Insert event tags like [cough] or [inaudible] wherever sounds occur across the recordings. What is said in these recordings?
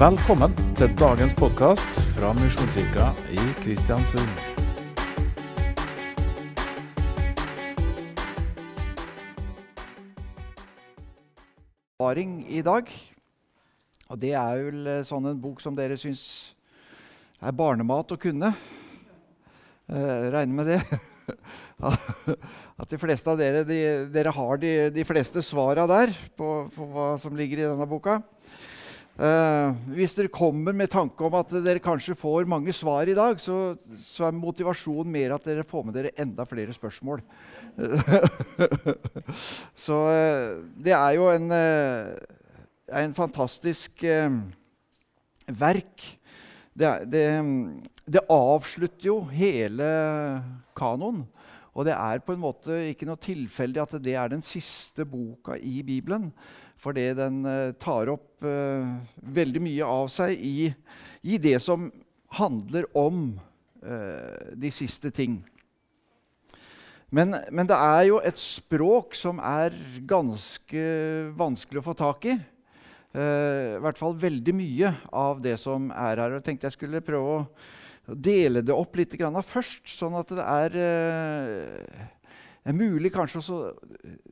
Velkommen til dagens podkast fra Misjonskirka i Kristiansund. i dag. Og det er vel eh, sånn en bok som dere syns er barnemat å kunne. Eh, regner med det. [laughs] At de fleste av dere, de, dere har de, de fleste svara der på, på, hva som ligger i denne boka. Eh, hvis dere kommer med tanke om at dere kanskje får mange svar i dag, så, så er motivasjonen mer at dere får med dere enda flere spørsmål. [laughs] så eh, det er jo en, eh, en fantastisk verk. Det, det, det, avslutter jo hele kanoen. Og det er på en måte ikke noe tilfeldig at det er den siste boka i Bibelen. Fordi den uh, tar opp uh, veldig mye av seg i, i det som handler om uh, de siste ting. Men, men, det er jo et språk som er ganske vanskelig å få tak i. Uh, I hvert fall veldig mye av det som er her. Jeg tenkte jeg skulle prøve å dele det opp litt først, sånn at det er, uh, er mulig kanskje også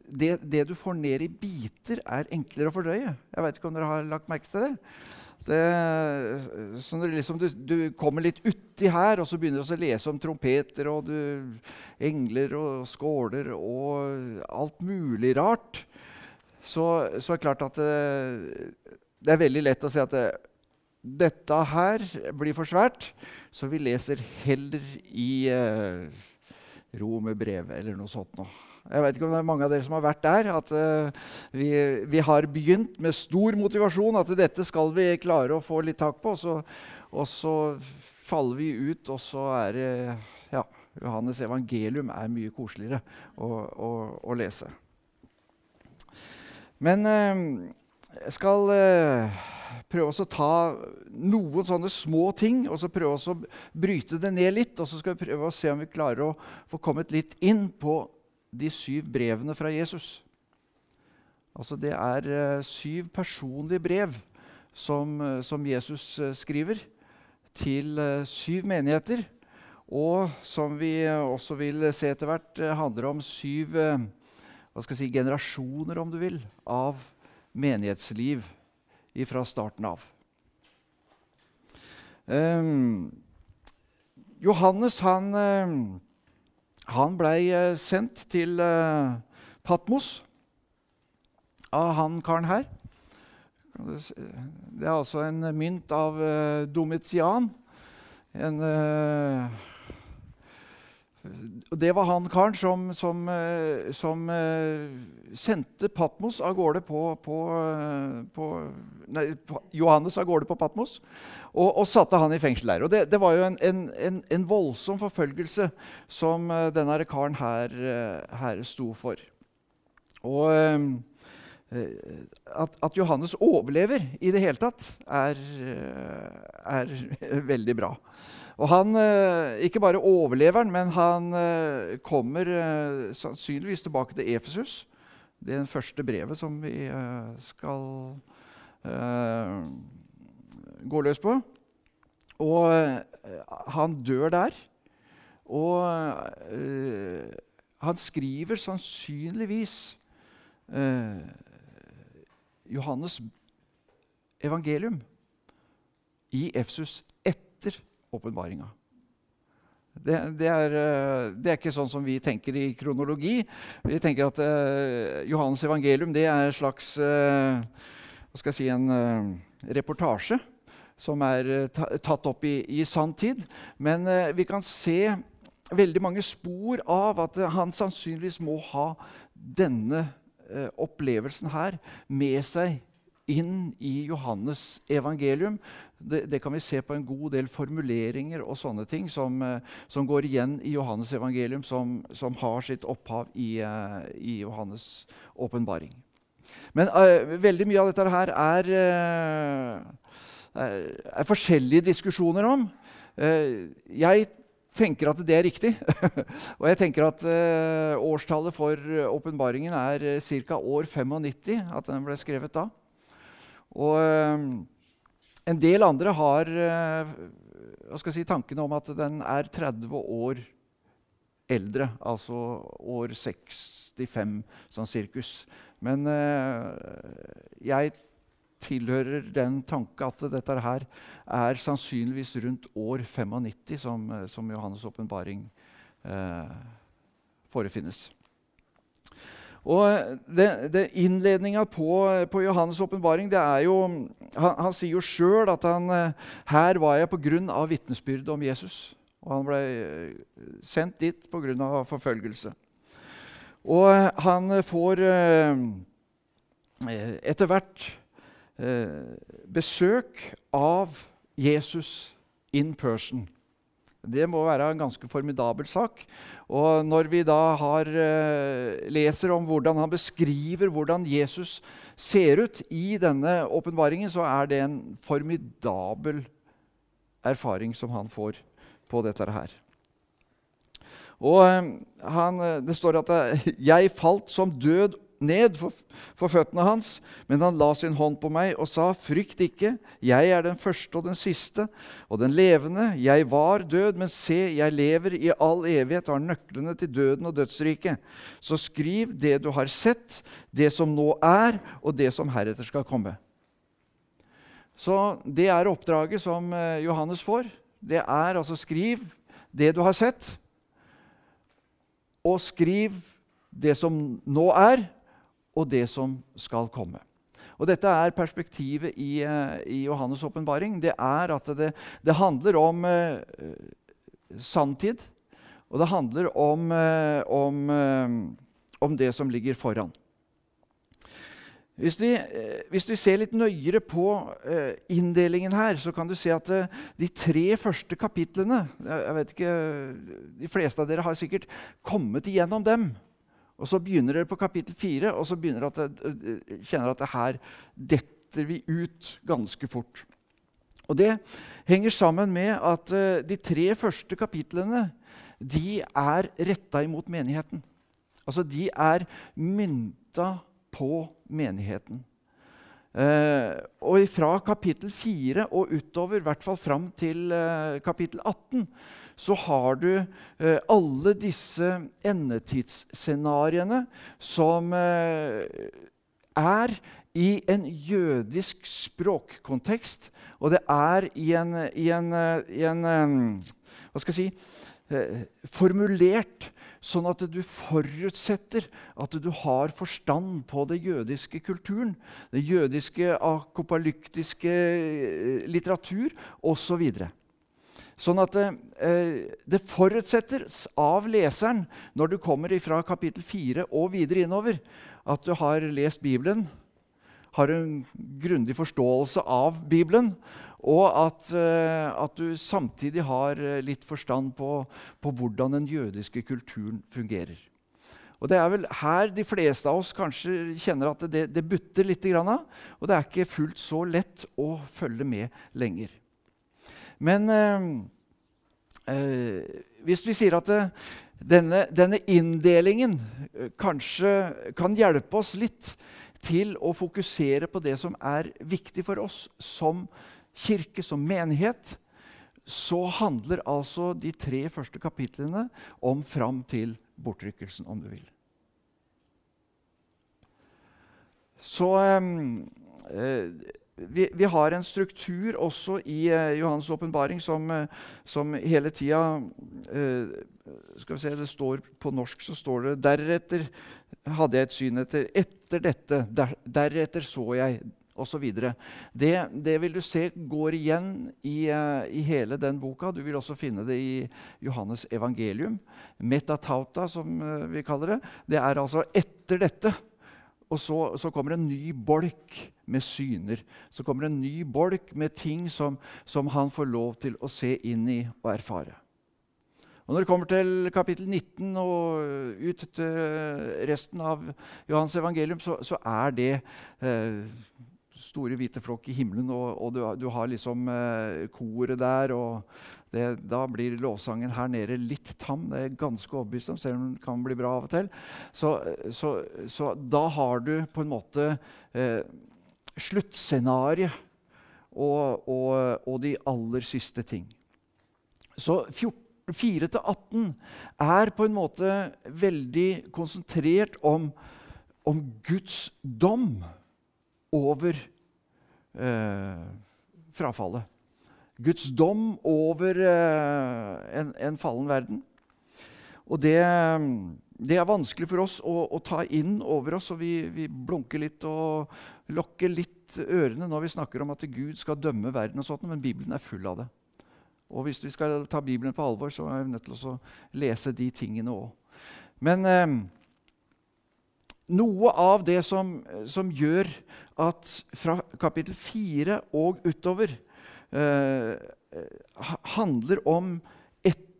det, det, du får ned i biter, er enklere å fordøye. Jeg vet ikke om dere har lagt merke til det? Det, så liksom du, du, kommer litt uti her, og så begynner du å lese om trompeter og du, engler og skåler og alt mulig rart, så, så er det klart at det, det, er veldig lett å si at det, dette her blir for svært, så vi leser heller i uh, Romerbrevet eller noe sånt noe. Jeg vet ikke om det er mange av dere som har vært der. At uh, vi, vi, har begynt med stor motivasjon at dette skal vi klare å få litt tak på. Og så, og så faller vi ut, og så er det ja, Johannes evangelium er mye koseligere å, å, å lese. Men uh, jeg skal eh, prøve å ta noen sånne små ting og så prøve å bryte det ned litt. Og så skal vi prøve å se om vi klarer å få kommet litt inn på de syv brevene fra Jesus. Altså Det er eh, syv personlige brev som, uh, som Jesus eh, skriver til syv menigheter. Og som vi også vil se etter hvert, handler om syv hva skal jeg si, generasjoner om du vil, av menighetsliv fra starten av. Um, Johannes han han blei eh, sendt til eh, Patmos av han karen her. Det er altså en mynt av Domitian. En, det var han karen som, som, uh, som sendte Patmos av gårde på, på, på nei, Johannes av gårde på Patmos og, og, satte han i fengsel der. Og det, det var jo en, en, en, voldsom forfølgelse som denne karen her, her sto for. Og at, at, Johannes overlever i det hele tatt, er, er [laughs] veldig bra. Og han ikke bare overlever han, men han kommer sannsynligvis tilbake til Efesus. Det er den første brevet som vi skal gå løs på. Og eh, han dør der. Og han skriver sannsynligvis Johannes' evangelium i Efsus etter åpenbaringa. Det, det, er, det, er, ikke sånn som vi tenker i kronologi. Vi tenker at uh, Johannes' evangelium det er en slags hva skal jeg si, en reportasje som er eh, tatt opp i, i sanntid. Men eh, vi kan se veldig mange spor av at eh, han sannsynligvis må ha denne eh, opplevelsen her med seg inn i Johannes evangelium. Det, det, kan vi se på en god del formuleringer og sånne ting som, eh, som går igjen i Johannes evangelium, som, som har sitt opphav i, eh, i Johannes' åpenbaring. Men veldig mye av dette her er er er forskjellige diskusjoner om. Uh, jeg tenker at det er riktig. [laughs] og jeg tenker at uh, årstallet for åpenbaringen er uh, ca. år 95. At den ble skrevet da. Og uh, en del andre har eh, si, tankene om at den er 30 år eldre, altså år 65 sånn sirkus. Men eh, jeg tilhører den tanke at dette her er sannsynligvis rundt år 95 som, som Johannes' åpenbaring eh, forefinnes. Og det, det Innledninga på, på Johannes' åpenbaring er jo Han, han sier jo sjøl at han, eh, her var jeg pga. vitnesbyrdet om Jesus. Og han ble eh, sendt dit pga. forfølgelse. Og eh, han får etter hvert besøk av Jesus in person. Det må være en ganske formidabel sak. Og når vi da har, uh, leser om hvordan han beskriver hvordan Jesus ser ut i denne åpenbaringen, så er det en formidabel erfaring som han får på dette her. Og uh, han, Det står at [laughs] 'jeg falt som død ned for, for, føttene hans, men han la sin hånd på meg og sa, 'Frykt ikke, jeg er den første og den siste og den levende.' 'Jeg var død, men se, jeg lever i all evighet og har nøklene til døden og dødsriket.' 'Så skriv det du har sett, det som nå er, og det som heretter skal komme.' Så det er oppdraget som eh, Johannes får. Det er altså skriv det du har sett, og skriv det som nå er, og det som skal komme. Og Dette er perspektivet i, uh, i Johannes' åpenbaring. Det er at det, det handler om eh, sanntid, og det handler om, eh, om, om, det som ligger foran. Hvis vi, hvis vi ser litt nøyere på inndelingen her, så kan du se at de tre første kapitlene jeg vet ikke, De fleste av dere har sikkert kommet igjennom dem. Og Så begynner dere på kapittel 4, og så begynner at det, kjenner at det her detter vi ut ganske fort. Og Det henger sammen med at de tre første kapitlene de er retta imot menigheten. Altså, de er mynta på menigheten. Eh, og fra kapittel 4 og utover, i hvert fall fram til eh, kapittel 18, så har du eh, alle disse endetidsscenarioene som eh, er i en jødisk språkkontekst. Og det er i en, i en, eh, i en eh, Hva skal jeg si eh, Formulert sånn at du forutsetter at du har forstand på det jødiske kulturen, det jødiske akopalyptiske eh, litteratur osv. Sånn at eh, det forutsettes av leseren når du kommer fra kapittel 4 og videre innover, at du har lest Bibelen, har en grundig forståelse av Bibelen, og at, eh, at du samtidig har eh, litt forstand på, på, hvordan den jødiske kulturen fungerer. Og Det er vel her de fleste av oss kanskje kjenner at det, det butter litt. Og det er ikke fullt så lett å følge med lenger. Men eh, eh, hvis vi sier at eh, denne, denne, inndelingen eh, kanskje kan hjelpe oss litt til å fokusere på det som er viktig for oss som kirke, som menighet, så handler altså de tre første kapitlene om fram til bortrykkelsen, om du vil. Så eh, vi, vi, har en struktur også i uh, Johannes' åpenbaring som, uh, som, hele tida uh, Skal vi se, det står På norsk så står det 'Deretter hadde jeg et syn etter etter dette. Der, deretter så jeg' osv. Det, det vil du se går igjen i, i, hele den boka. Du vil også finne det i Johannes' evangelium. Metatauta, som vi kaller det. Det er altså etter dette. Og så, så, kommer en ny bolk med syner. Så kommer en ny bolk med ting som, som, han får lov til å se inn i og erfare. Og Når det kommer til kapittel 19 og ut til resten av Johans evangelium, så, så er det eh, store hvite flokk i himmelen, og, og du, du, har liksom eh, koret der. og det, Da blir lovsangen her nede litt tam. Det er ganske overbevist om, selv om den kan bli bra av og til. Så, så, så da har du på en måte eh, sluttscenarioet og, og, og de aller siste ting. Så 4-18 er på en måte veldig konsentrert om, om Guds dom over eh, frafallet. Guds dom over eh, en, en, fallen verden. Og det, det, er vanskelig for oss å, å, ta inn over oss, og vi, vi blunker litt og lokker litt ørene når vi snakker om at Gud skal dømme verden, og sånt, men Bibelen er full av det. Og hvis vi skal ta Bibelen på alvor, så er vi nødt til å lese de tingene òg. Men eh, noe av det som, som, gjør at fra kapittel 4 og utover handler om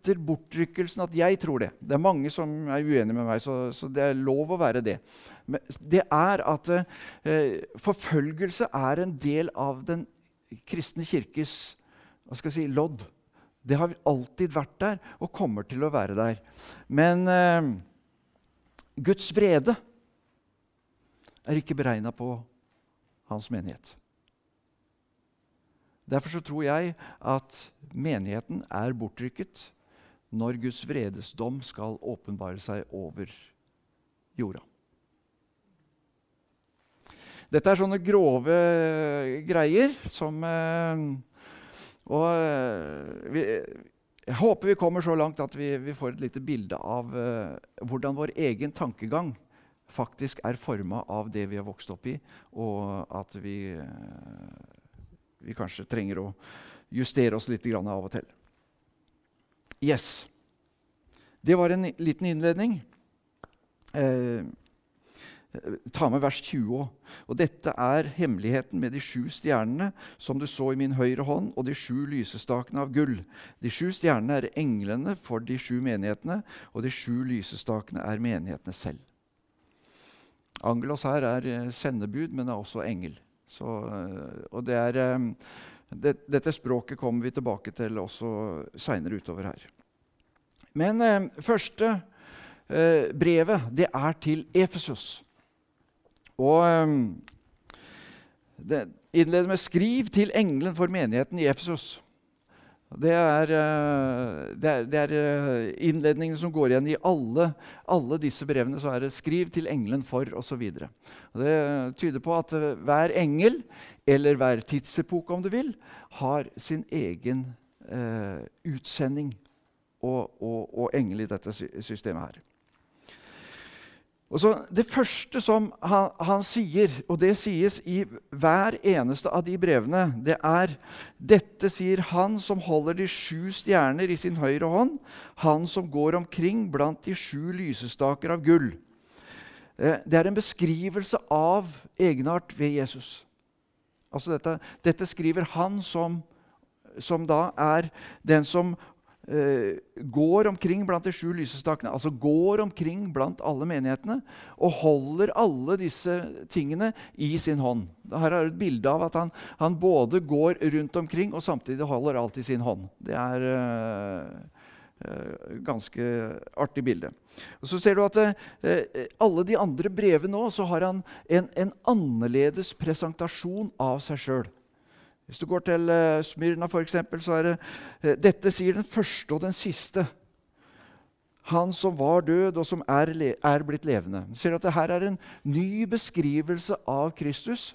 etter bortrykkelsen at jeg tror det. Det er mange som er uenige med meg, så, så det er lov å være det. Men det er at eh, forfølgelse er en del av den kristne kirkes si, lodd. Det har alltid vært der og kommer til å være der. Men eh, Guds vrede er ikke beregna på hans menighet. Derfor så tror jeg at menigheten er bortrykket når Guds vredesdom skal åpenbare seg over jorda. Dette er sånne grove greier som eh, og eh, vi, jeg håper vi kommer så langt at vi, vi får et lite bilde av uh, hvordan vår egen tankegang faktisk er forma av det vi har vokst opp i, og at vi, vi kanskje trenger å justere oss litt av og til. Yes. Det var en liten innledning. Eh, Ta med vers 20 òg. Og dette er hemmeligheten med de sju stjernene som du så i min høyre hånd, og de sju lysestakene av gull. De sju stjernene er englene for de sju menighetene, og de sju lysestakene er menighetene selv. Angelos her er eh, sendebud, men er også engel. Så, eh, og det er, eh, det, dette språket kommer vi tilbake til også seinere utover her. Men eh, første eh, brevet det er til Efesus. Og eh, det innleder med 'Skriv til engelen for menigheten i Efesos'. Det er, eh, det er, det er eh, innledningen som går igjen i alle, alle, disse brevene. Så er det 'skriv til engelen for' osv. Det tyder på at eh, hver engel, eller hver tidsepoke om du vil, har sin egen eh, utsending og, og, og engel i dette systemet her. Så Det første som han, han, sier, og det sies i hver eneste av de brevene, det er Dette sier han som holder de sju stjerner i sin høyre hånd, han som går omkring blant de sju lysestaker av gull. Eh, det er en beskrivelse av egenart ved Jesus. Altså dette, dette skriver han som, som da er den som går omkring blant de sju lysestakene, altså går omkring blant alle menighetene og holder alle disse tingene i sin hånd. Her er et bilde av at han, han både går rundt omkring og samtidig holder alt i sin hånd. Det er eh, eh, ganske artig bilde. Og så ser du at eh, alle de andre brevene nå så har han en, en annerledes presentasjon av seg sjøl. Hvis du går til uh, Smyrna, f.eks., så er det uh, Dette sier den første og den siste. Han som var død, og som er, er blitt levende. Du ser at det her er en ny beskrivelse av Kristus.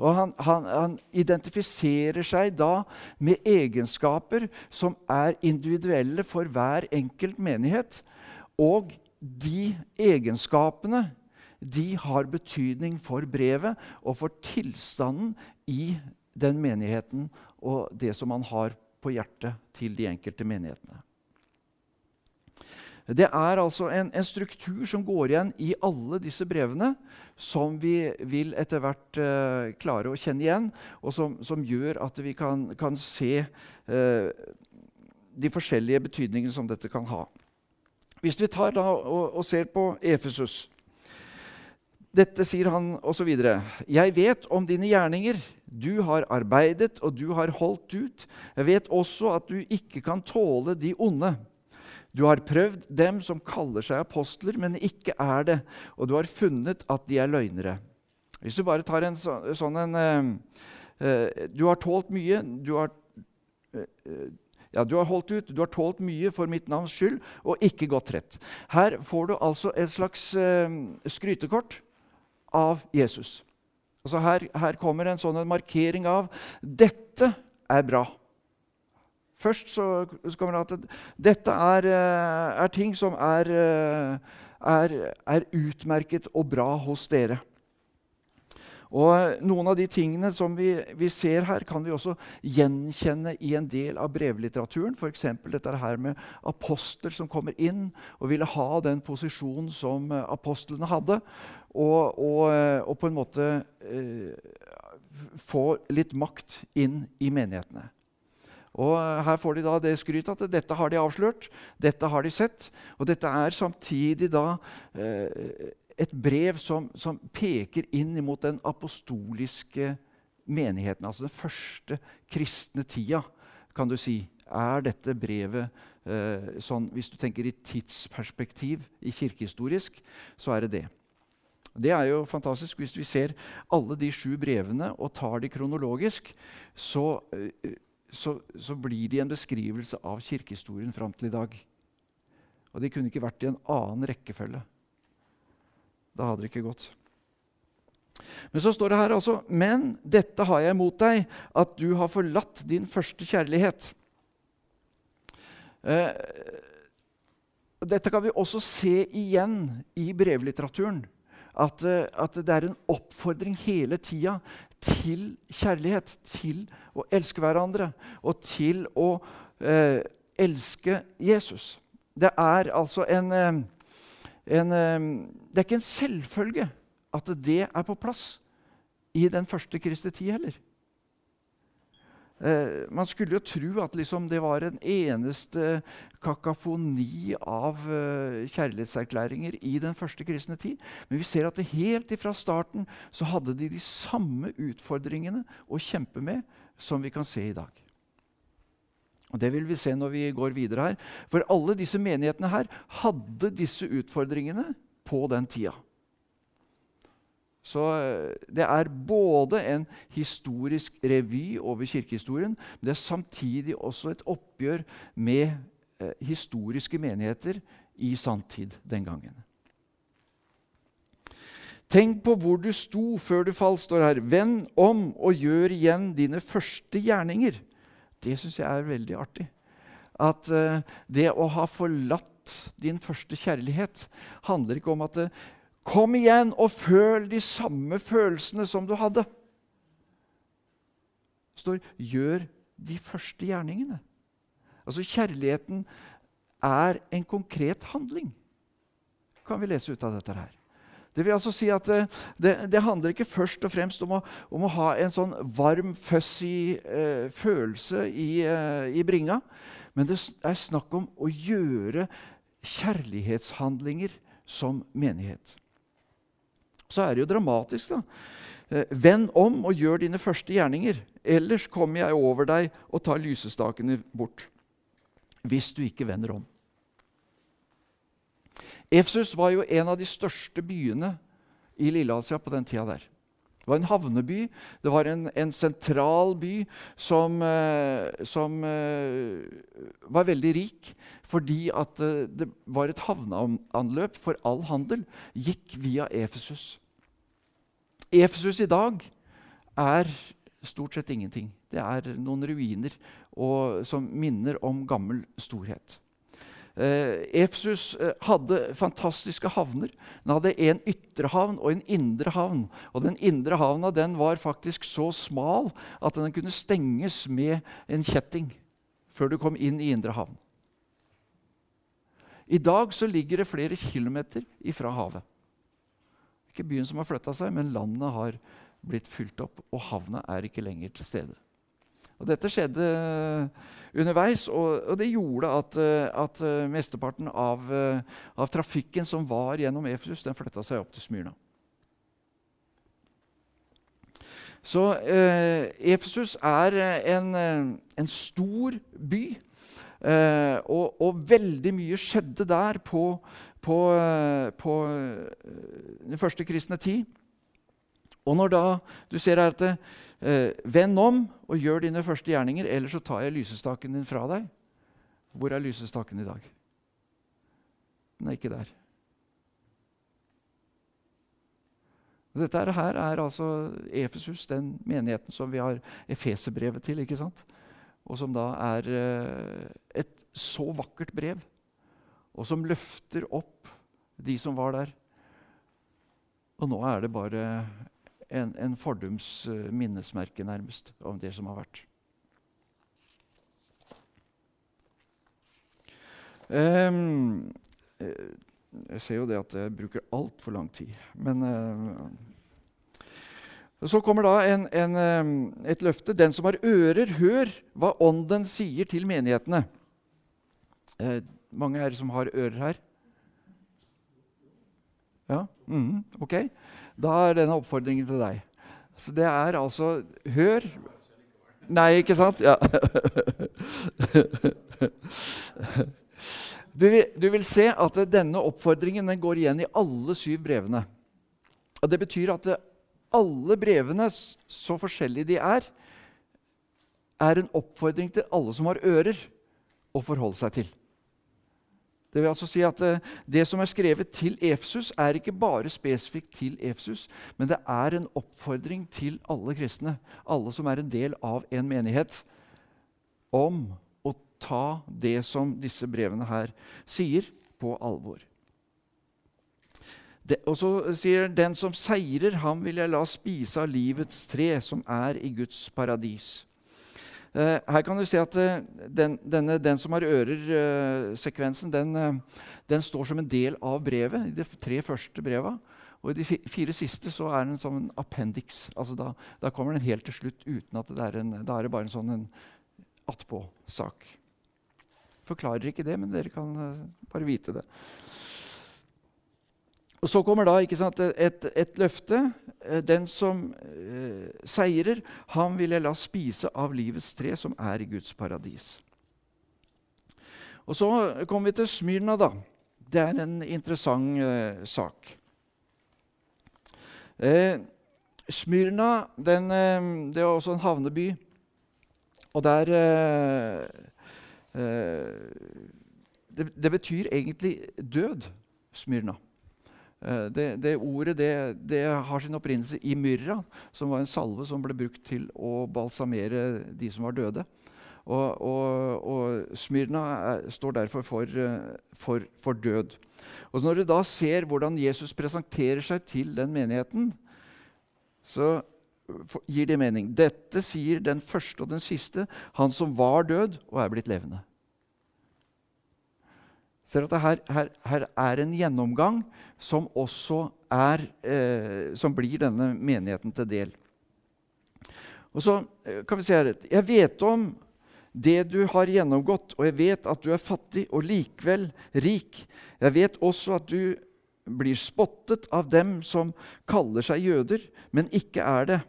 Og han, han, han, identifiserer seg da med egenskaper som er individuelle for hver enkelt menighet. Og de egenskapene de har betydning for brevet og for tilstanden i den menigheten og det som man har på hjertet til de enkelte menighetene. Det er altså en, en, struktur som går igjen i alle disse brevene, som vi vil etter hvert uh, klare å kjenne igjen, og som, som gjør at vi kan, kan se uh, de forskjellige betydningene som dette kan ha. Hvis vi tar da og, og ser på Efesus dette sier han osv. Jeg vet om dine gjerninger. Du har arbeidet, og du har holdt ut. Jeg vet også at du ikke kan tåle de onde. Du har prøvd dem som kaller seg apostler, men ikke er det, og du har funnet at de er løgnere. Hvis du bare tar en så, sånn en, Eh, du har tålt mye. Du har, eh, ja, du har holdt ut. Du har tålt mye for mitt navns skyld og ikke gått rett. Her får du altså et slags skrytekort av Jesus. Altså her, her kommer en sånn markering av dette er bra. Først så, så kommer det at dette er, er ting som er, er, er utmerket og bra hos dere. Og Noen av de tingene som vi, vi, ser her, kan vi også gjenkjenne i en del av brevlitteraturen. F.eks. dette her med apostel som kommer inn og ville ha den posisjonen som apostlene hadde. Og, og, og på en måte eh, få litt makt inn i menighetene. Og Her får de da det skrytet at dette har de avslørt, dette har de sett. Og dette er samtidig da eh, et brev som, som, peker inn mot den apostoliske menigheten. Altså den første kristne tida, kan du si. Er dette brevet eh, sånn, Hvis du tenker i tidsperspektiv, i kirkehistorisk, så er det det. Det er jo fantastisk. Hvis vi ser alle de sju brevene og tar de kronologisk, så, eh, så, så blir de en beskrivelse av kirkehistorien fram til i dag. Og de kunne ikke vært i en annen rekkefølge. Da hadde det ikke gått. Men så står det her altså Men dette har jeg mot deg, at du har forlatt din første kjærlighet. Eh, dette kan vi også se igjen i brevlitteraturen. At, eh, at det er en oppfordring hele tida til kjærlighet. Til å elske hverandre og til å eh, elske Jesus. Det er altså en eh, en, det er ikke en selvfølge at det er på plass i den første kristne tid heller. Eh, man skulle jo tro at liksom det var en eneste kakafoni av uh, kjærlighetserklæringer i den første kristne tid. Men vi ser at helt ifra starten så hadde de de samme utfordringene å kjempe med som vi kan se i dag. Og Det vil vi se når vi går videre her. For alle disse menighetene her hadde disse utfordringene på den tida. Så eh, det er både en historisk revy over kirkehistorien, men det er samtidig også et oppgjør med eh, historiske menigheter i sanntid den gangen. Tenk på hvor du sto før du falt, står her. Vend om og gjør igjen dine første gjerninger. Det syns jeg er veldig artig. At uh, det å ha forlatt din første kjærlighet handler ikke om at uh, Kom igjen og føl de samme følelsene som du hadde. Det står 'gjør de første gjerningene'. Altså Kjærligheten er en konkret handling, kan vi lese ut av dette her. Det vil altså si at eh, det, det handler ikke først og fremst om å, om å ha en sånn varm, fussy eh, følelse i, eh, i, bringa. Men det er snakk om å gjøre kjærlighetshandlinger som menighet. Så er det jo dramatisk, da. Eh, Vend om og gjør dine første gjerninger. Ellers kommer jeg over deg og tar lysestakene bort. Hvis du ikke vender om. Efsus var jo en av de største byene i Lilleasia på den tida der. Det var en havneby, det var en, en sentral by som, eh, som eh, var veldig rik fordi at eh, det var et havneanløp for all handel. Gikk via Efesus. Efesus i dag er stort sett ingenting. Det er noen ruiner og, som minner om gammel storhet. Eh, Epsus eh, hadde fantastiske havner. Den hadde en ytre havn og en indre havn. Og Den indre havna den var faktisk så smal at den kunne stenges med en kjetting før du kom inn i indre havn. I dag så ligger det flere kilometer ifra havet. Ikke byen som har flytta seg, men landet har blitt fylt opp, og havna er ikke lenger til stede. Og Dette skjedde eh, underveis, og, og det gjorde at, eh, at eh, mesteparten av, av, trafikken som var gjennom Efesus, den flytta seg opp til Smyrna. Så eh, Efesus er en, en, stor by, eh, og, og, veldig mye skjedde der på, på, på den første kristne tid. Og når da du ser her at eh, Vend om og gjør dine første gjerninger, ellers så tar jeg lysestaken din fra deg. Hvor er lysestaken i dag? Den er ikke der. Dette her er altså Efesus, den menigheten som vi har Efeserbrevet til. ikke sant? Og som da er eh, et så vakkert brev, og som løfter opp de som var der. Og nå er det bare en, en fordums uh, minnesmerke, nærmest, om det som har vært. Um, jeg ser jo det at jeg bruker altfor lang tid. Men uh, så kommer da en, en, et løfte. Den som har ører, hør hva Ånden sier til menighetene. Uh, mange er det som har ører her? Ja? Mm, ok. Da er denne oppfordringen til deg. Så det er altså Hør. Nei, ikke sant? Ja. [laughs] Du vil, du vil, se at denne oppfordringen den går igjen i alle syv brevene. Og Det betyr at alle brevene, så forskjellige de er, er en oppfordring til alle som har ører, å forholde seg til. Det vil altså si at eh, det som er skrevet til Efesus, er ikke bare spesifikt til Efesus, men det er en oppfordring til alle kristne, alle som er en del av en menighet, om å ta det som disse brevene her sier, på alvor. Det, og så sier den som seirer, ham vil jeg la spise av livets tre, som er i Guds paradis. Uh, her kan du se at uh, den, denne, den, som har ører-sekvensen, uh, den, den, står som en del av brevet. i de tre første breva. Og i de fire siste så er den som en appendix. Altså da, da, kommer den helt til slutt uten at det er en, da er det bare en sånn attpå-sak. Forklarer ikke det, men dere kan bare vite det. Og Så kommer da sant, et, et, løfte. Eh, den som eh, seirer, han vil jeg la spise av livets tre, som er i Guds paradis. Og Så kommer vi til Smyrna. da. Det er en interessant eh, sak. Eh, Smyrna den, eh, det er også en havneby. Og der eh, det, det betyr egentlig død, Smyrna. Eh, det, det, ordet det, det, har sin opprinnelse i myrra, som var en salve som ble brukt til å balsamere de som var døde. Og, og, og Smyrna er, står derfor for, eh, for, for, død. Og Når du da ser hvordan Jesus presenterer seg til den menigheten, så gir det mening. Dette sier den første og den siste, han som var død og er blitt levende. Ser at her, her, her, er en gjennomgang som også er, eh, som blir denne menigheten til del. Og så eh, kan vi se her Jeg vet om det du har gjennomgått, og jeg vet at du er fattig og likevel rik. Jeg vet også at du blir spottet av dem som kaller seg jøder, men ikke er det.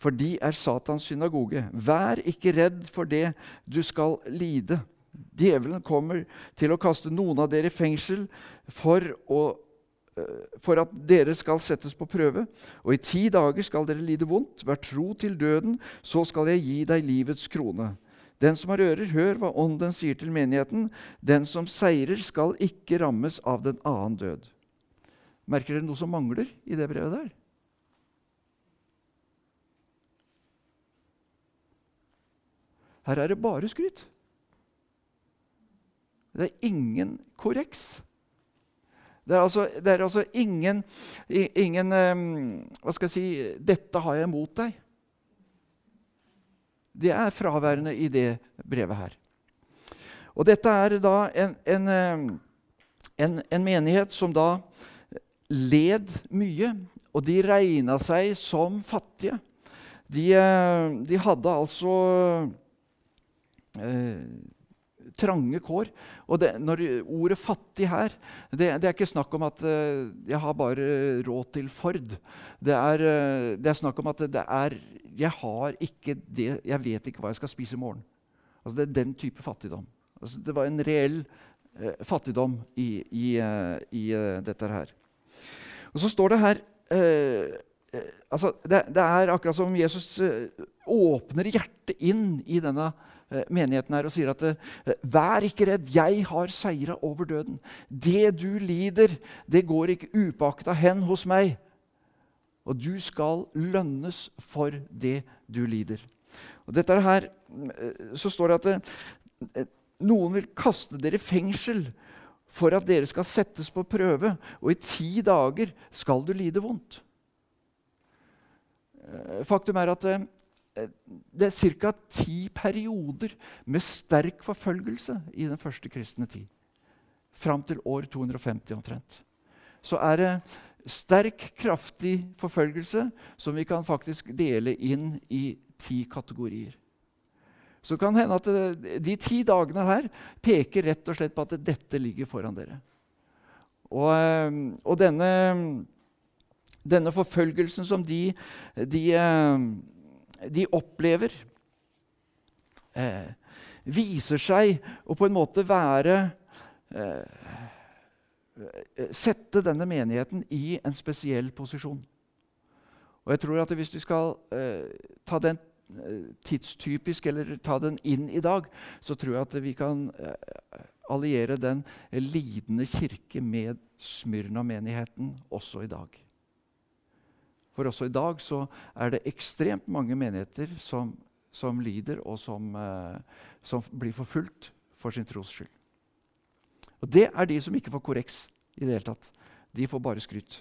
For de er Satans synagoge. Vær ikke redd for det du skal lide. Djevelen kommer til å kaste noen av dere i fengsel for, å, eh, for, at dere skal settes på prøve. Og i ti dager skal dere lide vondt. Vær tro til døden, så skal jeg gi deg livets krone. Den som har ører, hør hva Ånden sier til menigheten. Den som seirer, skal ikke rammes av den annen død. Merker dere noe som mangler i det brevet der? Her er det bare skryt. Det er ingen korreks. Det er altså, det er altså ingen, ingen um, Hva skal jeg si 'Dette har jeg mot deg'. Det er fraværende i det brevet her. Og dette er da en, en, en, en menighet som da led mye, og de regna seg som fattige. De, eh, de hadde altså eh, trange kår. Og det, når ordet 'fattig' her, det, det, er ikke snakk om at uh, jeg har bare råd til Ford. Det er, uh, det er snakk om at det er Jeg har ikke det Jeg vet ikke hva jeg skal spise i morgen. Altså, det er den type fattigdom. Altså, det var en reell uh, fattigdom i, i, i dette her. Og så står det her altså, det, det, er akkurat som om Jesus eh, åpner hjertet inn i denne eh, menigheten her og sier at vær ikke redd, jeg har seira over døden. Det du lider, det går ikke upakta hen hos meg. Og du skal lønnes for det du lider. Og dette her, Så står det at noen vil kaste dere i fengsel for at dere skal settes på prøve, og i ti dager skal du lide vondt. Eh, faktum er at eh, det er ca. ti perioder med sterk forfølgelse i den første kristne tid. Fram til år 250 omtrent. Så er det sterk, kraftig forfølgelse som vi kan faktisk dele inn i ti kategorier. Så kan hende at eh, de ti dagene her peker rett og slett på at dette ligger foran dere. Og, og denne denne forfølgelsen som de, de, eh, de opplever, eh, viser seg å på en måte være eh, Sette denne menigheten i en spesiell posisjon. Og jeg tror at Hvis vi skal eh, ta den eh, tidstypisk, eller ta den inn i dag, så tror jeg at vi kan eh, alliere den lidende kirke med Smyrna-menigheten også i dag. For også i dag så er det ekstremt mange menigheter som, som lider, og som, eh, som, blir forfulgt for sin tros skyld. Og det er de som ikke får korreks i det hele tatt. De får bare skryt.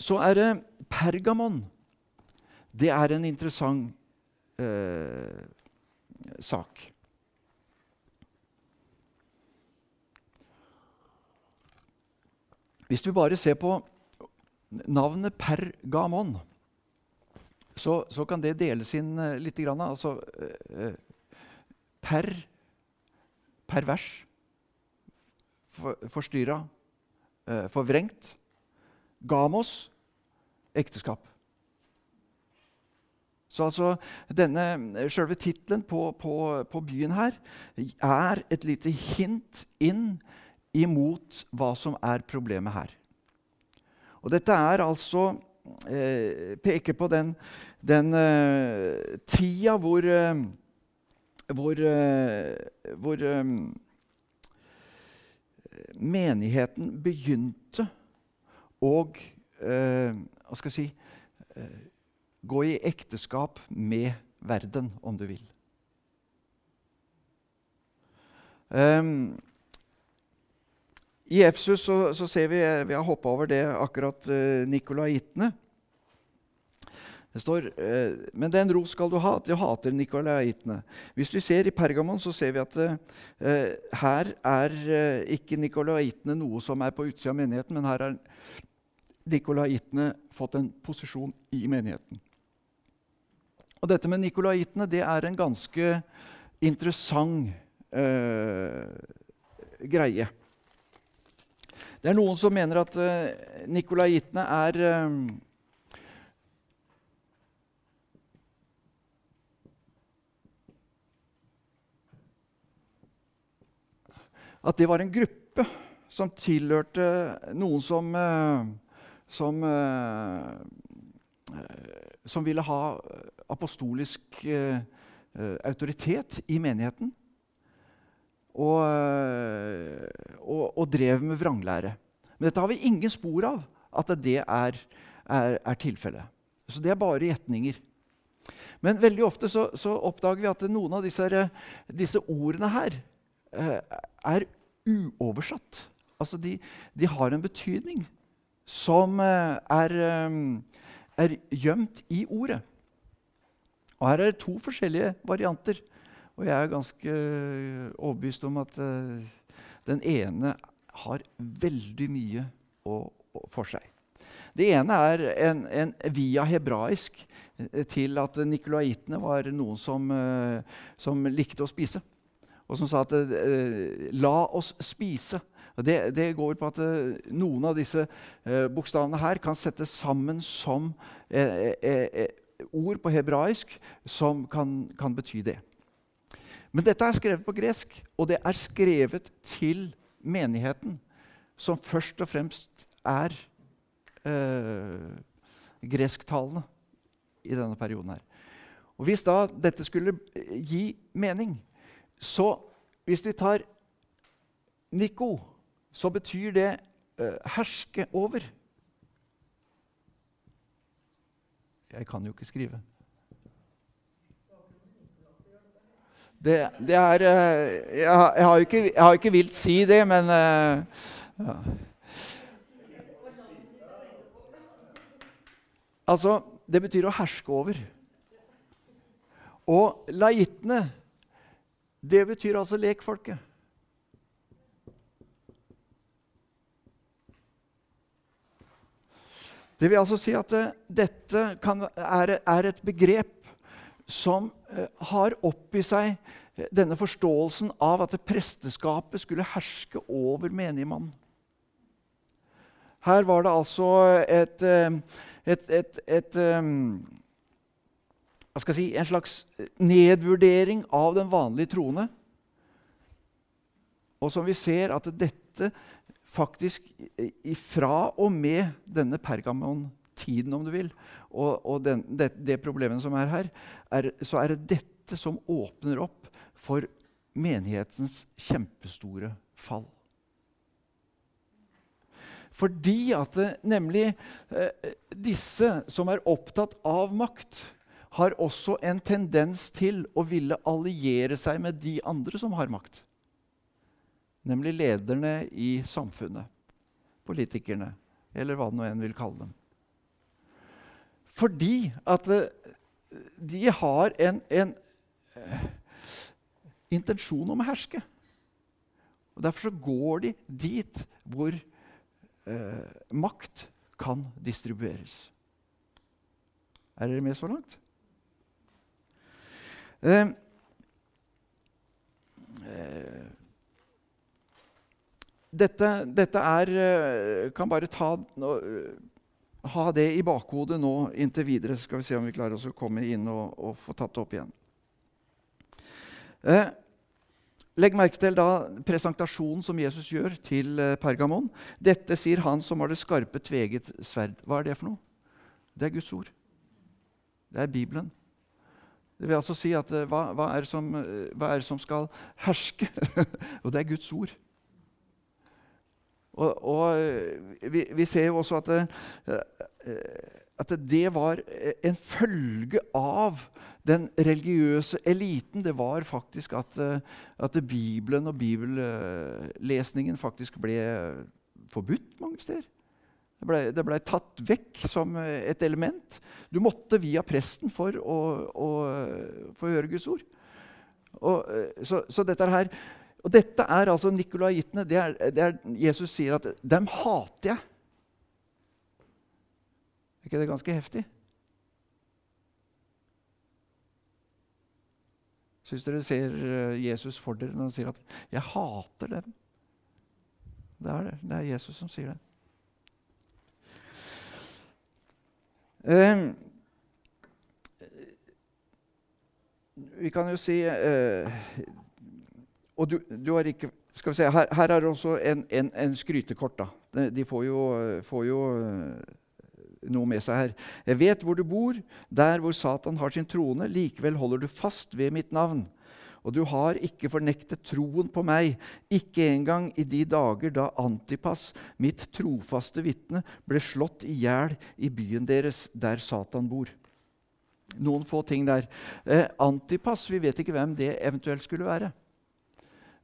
Så er det Pergamon. Det er en interessant eh, sak. Hvis vi bare ser på Navnet Pergamon så, så, kan det deles inn uh, litt. Grann, altså, uh, per pervers, for, forstyrra, uh, forvrengt. Gamos ekteskap. Så altså, denne Selve tittelen på, på, på, byen her er et lite hint inn imot hva som er problemet her. Og dette er altså eh, peker på den, den eh, tida hvor, eh, hvor, eh, hvor eh, menigheten begynte å eh, Hva skal jeg si Gå i ekteskap med verden, om du vil. Um, i Efsus så, så, ser vi vi har hoppa over det akkurat eh, nikolaitene. Det står eh, Men den ro skal du ha, at du hater nikolaitene. Hvis vi ser i Pergamon, så ser vi at eh, her er eh, ikke nikolaitene noe som er på utsida av menigheten, men her har nikolaitene fått en posisjon i menigheten. Og dette med nikolaitene det er en ganske interessant eh, greie. Det er noen som mener at uh, nikolaitene er uh, At det var en gruppe som tilhørte noen som uh, som, som ville ha apostolisk autoritet i menigheten. Og, eh, og, og, drev med vranglære. Men dette har vi ingen spor av at det er, er, er tilfellet. Så det er bare gjetninger. Men veldig ofte så, så, oppdager vi at noen av disse, disse ordene her eh, er uoversatt. Altså de, de, har en betydning som eh, er, er gjemt i ordet. Og her er det to forskjellige varianter. Og jeg er ganske overbevist om at den ene har veldig mye å, å, for seg. Det ene er en, en via hebraisk øh, til at nikolaitene var noen som, uh, som, likte å spise. Og som sa at uh, 'la oss spise'. Det, det, går på at noen av disse bokstavene her kan settes sammen som ord på hebraisk som kan, kan bety det. Men dette er skrevet på gresk, og det er skrevet til menigheten, som først og fremst er eh, gresktalende i denne perioden. her. Og Hvis da dette skulle gi mening, så hvis vi tar Nico, så betyr det eh, herske over. Jeg kan jo ikke skrive. Det, det er eh, jeg, har, ikke, jeg har ikke vilt si det, men uh, ja. Altså, det betyr å herske over. Og laitene, det betyr altså lekfolket. Det vil altså si at uh, dette kan, er, er, et begrep som uh, har oppi seg uh, denne forståelsen av at presteskapet skulle herske over menigmannen. Her var det altså et, et, et, et si, en slags nedvurdering av den vanlige troende. Og som vi ser at dette faktisk fra og med denne Pergamon-tiden, om du vil, og, og den, det, det, problemet som er her, er, så er det dette som åpner opp for menighetens kjempestore fall. Fordi at det, nemlig eh, disse som er opptatt av makt, har også en tendens til å ville alliere seg med de andre som har makt nemlig lederne i samfunnet. Politikerne, eller hva nå enn vil kalle dem. Fordi at eh, de har en, en uh, intensjon om å herske. Og Derfor så går de dit hvor eh, makt kan distribueres. Er dere med så langt? Uh, dette, dette er eh, Kan bare ta, ha det i bakhodet nå inntil videre. Så skal vi se om vi klarer oss å komme inn og, og få tatt det opp igjen. Eh, legg merke til da presentasjonen som Jesus gjør til eh, Pergamon. Dette sier han som har det skarpe, tveget sverd. Hva er det for noe? Det er Guds ord. Det er Bibelen. Det vil altså si at eh, hva, hva, er, som, hva er det som skal herske? [laughs] og det er Guds ord. Og, og eh, vi, vi, ser jo også at det, eh, at det var en følge av den religiøse eliten. Det var faktisk at, eh, at Bibelen og bibellesningen faktisk ble forbudt mange steder. Det ble, ble, tatt vekk som et element. Du måtte via presten for å, å få høre Guds ord. Og, så, så, dette her og Dette er altså nikolaittene. Det, det, er Jesus sier at dem hater jeg. Er ikke det ganske heftig? Syns dere ser eh, Jesus for dere når han sier at 'jeg hater dem'? Det er det. Det er Jesus som sier det. Uh, vi kan jo si uh, og du, du, har ikke skal vi se, Her, her er det også en, en, en skrytekort. da. De får jo, får jo, eh, noe med seg her. Jeg vet hvor du bor, der hvor Satan har sin trone. Likevel holder du fast ved mitt navn. Og du har ikke fornektet troen på meg, ikke engang i de dager da Antipas, mitt trofaste vitne, ble slått i hjel i byen deres, der Satan bor. Noen få ting der. Eh, Antipas, vi vet ikke hvem det eventuelt skulle være.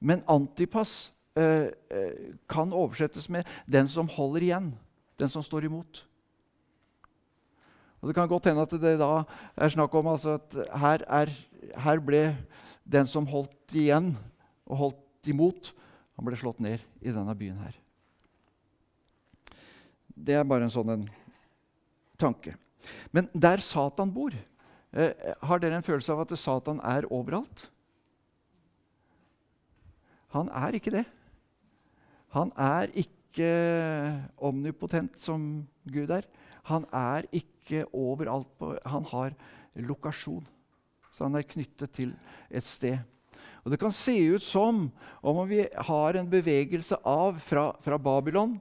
Men antipas eh, eh, kan oversettes med 'den som holder igjen', den som står imot. Og Det kan godt hende at det da er snakk om altså at her, er, her, ble den som holdt igjen og holdt imot, han ble slått ned i denne byen her. Det er bare en sånn en tanke. Men der Satan bor, eh, har dere en følelse av at Satan er overalt? Han er ikke det. Han er ikke omnipotent som Gud er. Han er ikke overalt på Han har lokasjon. Så han er knyttet til et sted. Og Det kan se ut som om vi har en bevegelse av fra, fra Babylon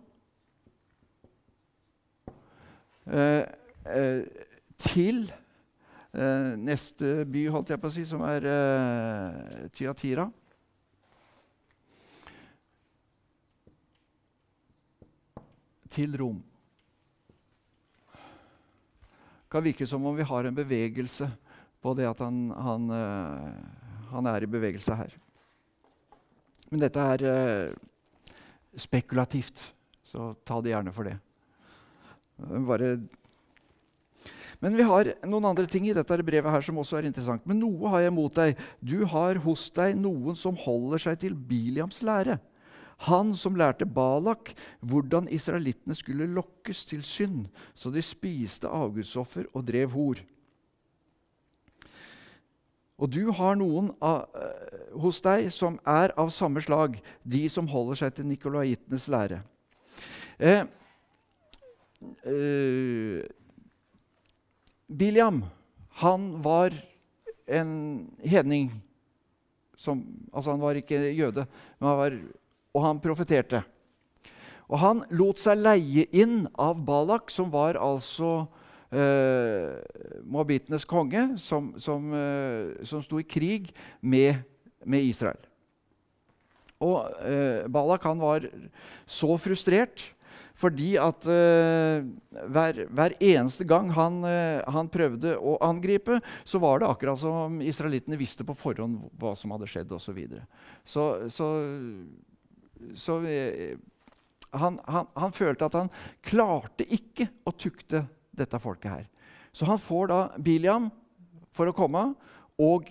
eh, eh, til eh, neste by, holdt jeg på å si, som er eh, Tyatira. Til Rom. Det kan virke som om vi har en bevegelse på det at han, han, eh, han er i bevegelse her. Men dette er eh, spekulativt, så ta det gjerne for det. Bare men vi har noen andre ting i dette brevet her som også er interessant. Men noe har jeg mot deg. Du har hos deg noen som holder seg til Biliams lære. Han som lærte Balak hvordan israelittene skulle lokkes til synd, så de spiste avgudsoffer og drev hor. Og du har noen av, uh, hos deg som er av samme slag, de som holder seg til nikolaitenes lære. Eh, uh, Biliam han var en hedning. Som, altså han var ikke jøde, men han var, og han profeterte. Og han lot seg leie inn av Balak, som var altså eh, moabitenes konge, som, som, eh, som sto i krig med, med Israel. Og eh, Balak han var så frustrert fordi at eh, hver, hver, eneste gang han, uh, han, prøvde å angripe, så var det akkurat som israelittene visste på forhånd hva som hadde skjedd osv. Så, så, så, så uh, han, han, han, følte at han klarte ikke å tukte dette folket her. Så han får da Biliam for å komme og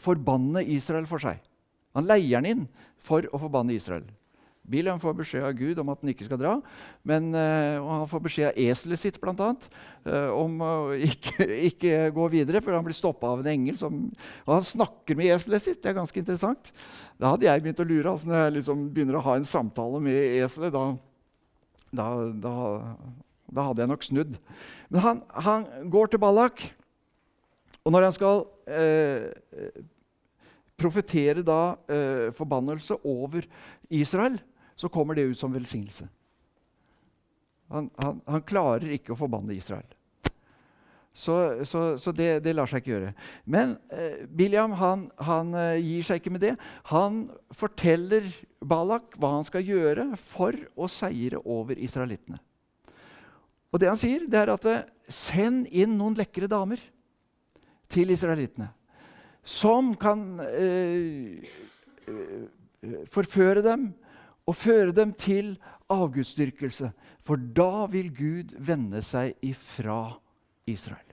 forbanne Israel for seg. Han leier han inn for å forbanne Israel. Biliam får beskjed av Gud om at han ikke skal dra. Men, uh, og han får beskjed av eselet sitt annet, uh, om å [laughs] ikke, ikke, gå videre, for han blir stoppa av en engel. Som, og han snakker med eselet sitt. Det er ganske interessant. Da hadde jeg begynt å lure. Altså, når jeg liksom begynner å ha en samtale med eselet, da, da, da, da, hadde jeg nok snudd. Men han, han går til Ballak, og når han skal eh, profetere da forbannelse over Israel, så kommer det ut som velsignelse. Han, han, han klarer ikke å forbanne Israel. Så, så, så det, det, lar seg ikke gjøre. Men eh, Biliam han, han eh, gir seg ikke med det. Han forteller Balak hva han skal gjøre for å seire over israelittene. Og det han sier, det er at eh, send inn noen lekre damer til israelittene. Som kan eh, eh forføre dem og føre dem til avgudsdyrkelse. For da vil Gud vende seg ifra Israel.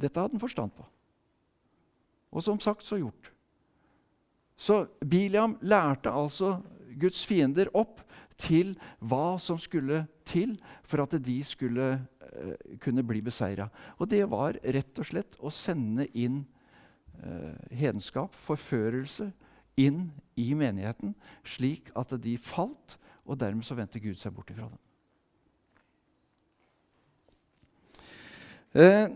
Dette hadde han forstand på. Og som sagt så gjort. Så Biliam lærte altså Guds fiender opp til hva som skulle til for at de skulle uh, kunne bli beseira. Og det var rett og slett å sende inn uh, hedenskap, forførelse, inn i menigheten, slik at de falt, og dermed så vendte Gud seg bort ifra dem. Eh,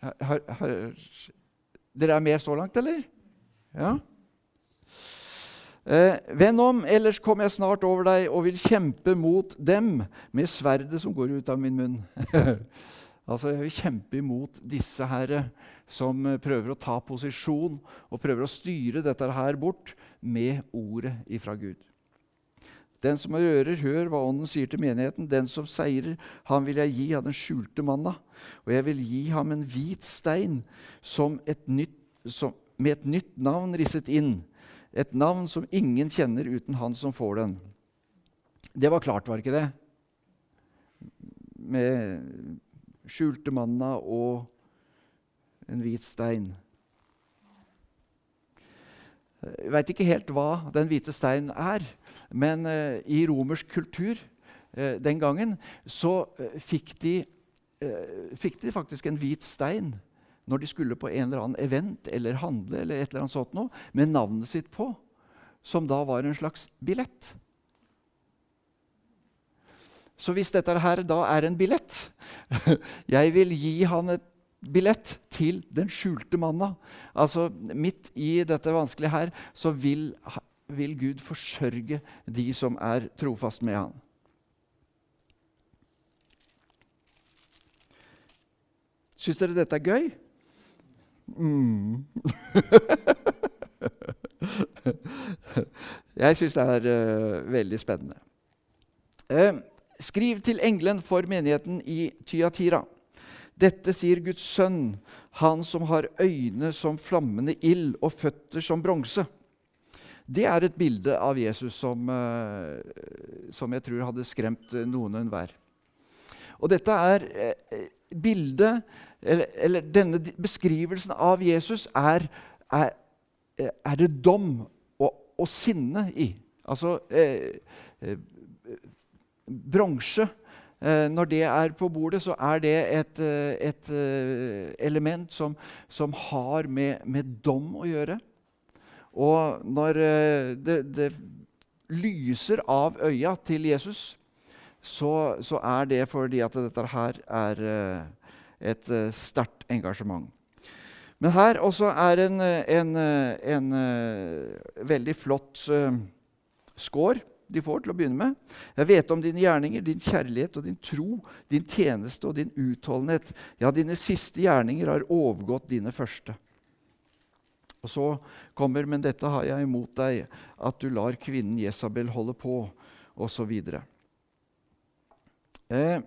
har, har, dere er med så langt, eller? Ja? Eh, Venn om, ellers kommer jeg snart over deg og vil kjempe mot dem med sverdet som går ut av min munn. [laughs] altså, Jeg vil kjempe imot disse herre som eh, prøver å ta posisjon og prøver å styre dette her bort med ordet ifra Gud. Den som har ører, hør hva Ånden sier til menigheten. Den som seirer, han vil jeg gi av den skjulte manna. Og jeg vil gi ham en hvit stein et nytt, som, med et nytt navn risset inn. Et navn som ingen kjenner uten han som får den. Det var klart, var ikke det? Med skjulte manna og en hvit stein. Jeg veit ikke helt hva den hvite steinen er, men uh, i romersk kultur uh, den gangen så uh, fikk, de, fikk, de, faktisk en hvit stein når de skulle på en eller annen event eller handle eller et eller annet sånt noe, med navnet sitt på, som da var en slags billett. Så hvis dette her da er en billett [laughs] Jeg vil gi han et billett til den skjulte manna. Altså midt i dette vanskelige her, så vil, vil Gud forsørge de som er trofast med han. Syns dere dette er gøy? Mm. [laughs] Jeg syns det er uh, veldig spennende. Uh, skriv til engelen for menigheten i Tyatira. Dette sier Guds sønn, han som har øyne som flammende ild og føtter som bronse. Det er et bilde av Jesus som, uh, som jeg tror hadde skremt noen og enhver. Og dette er bildet eller, eller, denne beskrivelsen av Jesus er, er, er det dom og sinne i. Altså eh, eh, Bronse eh, Når det er på bordet, så er det et, eh, et eh, element som, som har med, med, dom å gjøre. Og når det, det, lyser av øya til Jesus, så, så, er det fordi at dette her er et sterkt engasjement. Men her også er en, en, en, veldig flott skår de får til å begynne med. Jeg vet om dine gjerninger, din kjærlighet og din tro, din tjeneste og din utholdenhet. Ja, dine siste gjerninger har overgått dine første. Og så kommer, men dette har jeg imot deg, at du lar kvinnen Jesabel holde på, osv. Eh,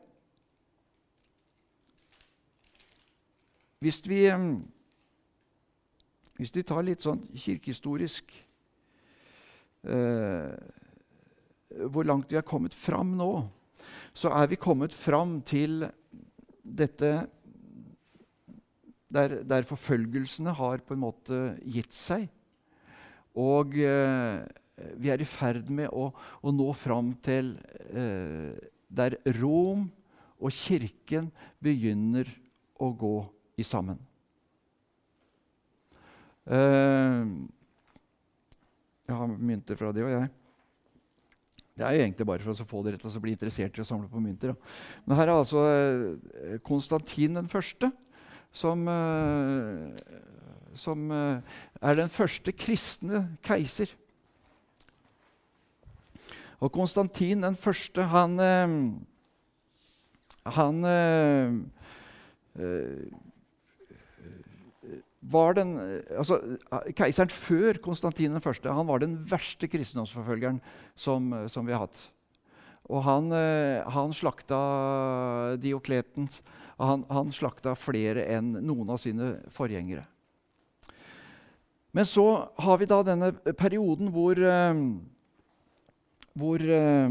hvis vi... Eh, hvis vi tar litt sånn kirkehistorisk eh, Hvor langt vi har kommet fram nå, så er vi kommet fram til dette der, der forfølgelsene har på en måte gitt seg. Og eh, vi er i ferd med å, å nå fram til eh, der Rom og Kirken begynner å gå i sammen. Eh, jeg har mynter fra det og jeg. Det er jo egentlig bare for å få dere til å bli interessert i å samle på mynter. Da. Men her er altså uh, Konstantin den første, som, uh, som er den første kristne keiser. Og Konstantin den første, han Han var den, altså, Keiseren før Konstantin 1. Han var den verste kristendomsforfølgeren som, som vi har hatt. Og han, eh, han slakta Diokleten. Han, han slakta flere enn noen av sine forgjengere. Men så har vi da denne perioden hvor, eh, hvor eh,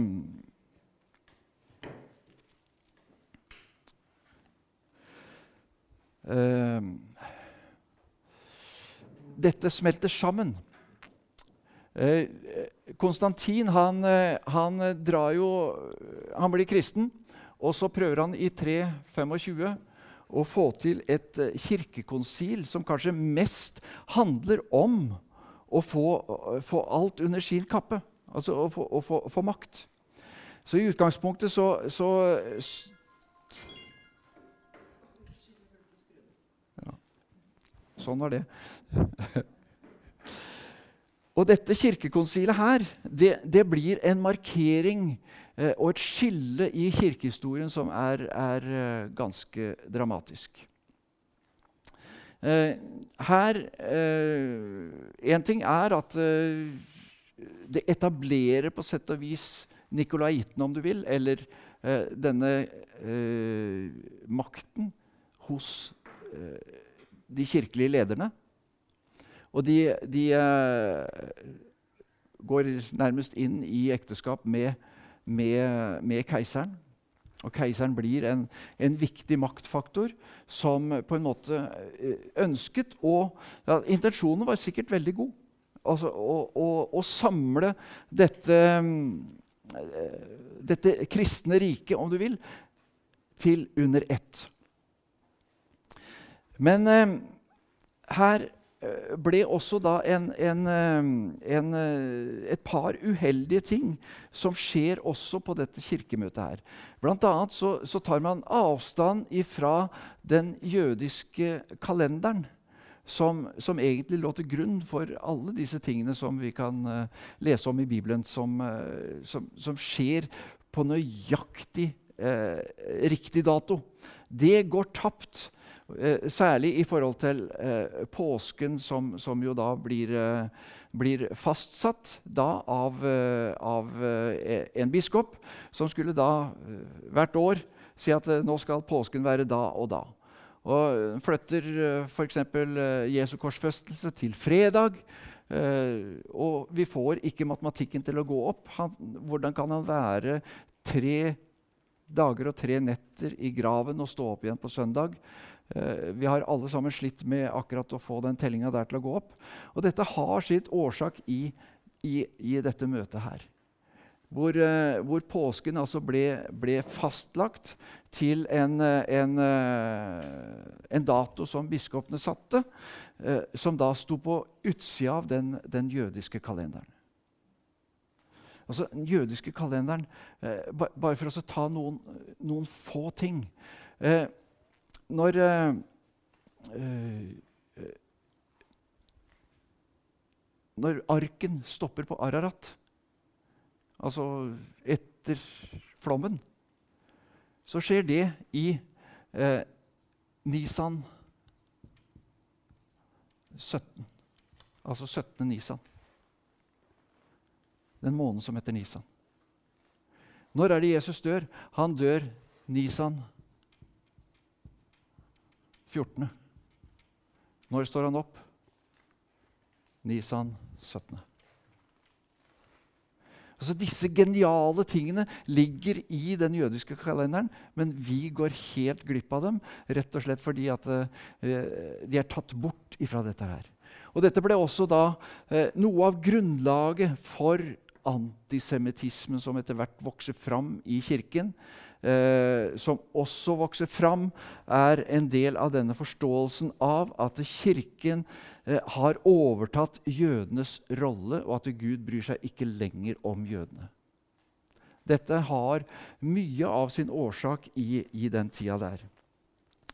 dette smelter sammen. Eh, Konstantin han, eh, han, drar jo Han blir kristen, og så prøver han i 325 å få til et eh, kirkekonsil som kanskje mest handler om å få, få alt under sin kappe. Altså å få, å få, få makt. Så i utgangspunktet så, så Sånn var det. [laughs] og dette kirkekonsilet her, det, det blir en markering eh, og et skille i kirkehistorien som er, er eh, ganske dramatisk. Eh, her En ting er at det etablerer på sett og vis nikolaiten, om du vil, eller denne makten hos de kirkelige lederne. Og de, de eh, går nærmest inn i ekteskap med, med, med keiseren. Og keiseren blir en, en, viktig maktfaktor som på en måte eh, ønsket og ja, Intensjonen var sikkert veldig god. Altså, å, å, å, samle dette, eh, dette kristne riket, om du vil, til under ett. Men eh, her eh, ble også da en, en, eh, en, eh, et par uheldige ting som skjer også på dette kirkemøtet her. Blant annet så, så tar man avstand ifra den jødiske kalenderen. Som, som, egentlig lå til grunn for alle disse tingene som vi kan uh, lese om i Bibelen, som, uh, som, som skjer på nøyaktig uh, riktig dato. Det går tapt særlig i forhold til eh, påsken, som, som, jo da blir, eh, blir fastsatt da av, eh, av eh, en biskop, som skulle da hvert år si at nå skal påsken være da og da. Og flytter f.eks. Jesu korsfestelse til fredag. og vi får ikke matematikken til å gå opp. Han, hvordan kan han være tre dager og tre netter i graven og stå opp igjen på søndag? Eh, vi har alle sammen slitt med akkurat å få den tellinga der til å gå opp. Og dette har sitt årsak i, i, i dette møtet her. Hvor, uh, hvor påsken altså ble, ble, fastlagt til en, en, uh, en dato som biskopene satte, som da sto på utsida av den, den, jødiske kalenderen. Altså, Den jødiske kalenderen Bare for å ta noen, noen få ting. Eh, når uh, Når arken stopper på Ararat, altså etter flommen, så skjer det i eh, Nisan 17. Altså 17. Nisan. Den måneden som heter Nisan. Når er det Jesus dør? Han dør Nisan 17. 14. Når står han opp? Nisan 17. Altså Disse geniale tingene ligger i den jødiske kalenderen, men vi går helt glipp av dem rett og slett fordi at uh, de er tatt bort ifra dette her. Og Dette ble også da uh, noe av grunnlaget for antisemittismen som etter hvert vokser fram i kirken eh, som også vokser fram, er en del av denne forståelsen av at Kirken eh, har overtatt jødenes rolle, og at Gud bryr seg ikke lenger om jødene. Dette har mye av sin årsak i, i den tida der.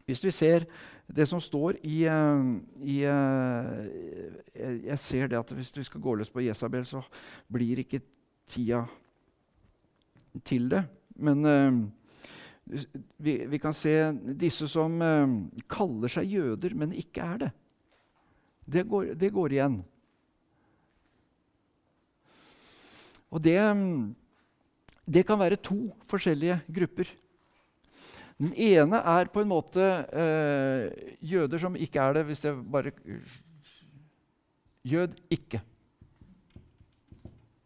Hvis vi ser det som står i, eh, i eh, Jeg ser det at hvis vi skal gå løs på Jesabel, så blir ikke tida til det. Men uh, vi, vi, kan se disse som uh, kaller seg jøder, men ikke er det. Det går, det går igjen. Og det, det, kan være to forskjellige grupper. Den ene er på en måte uh, jøder som ikke er det, hvis jeg bare Jød ikke.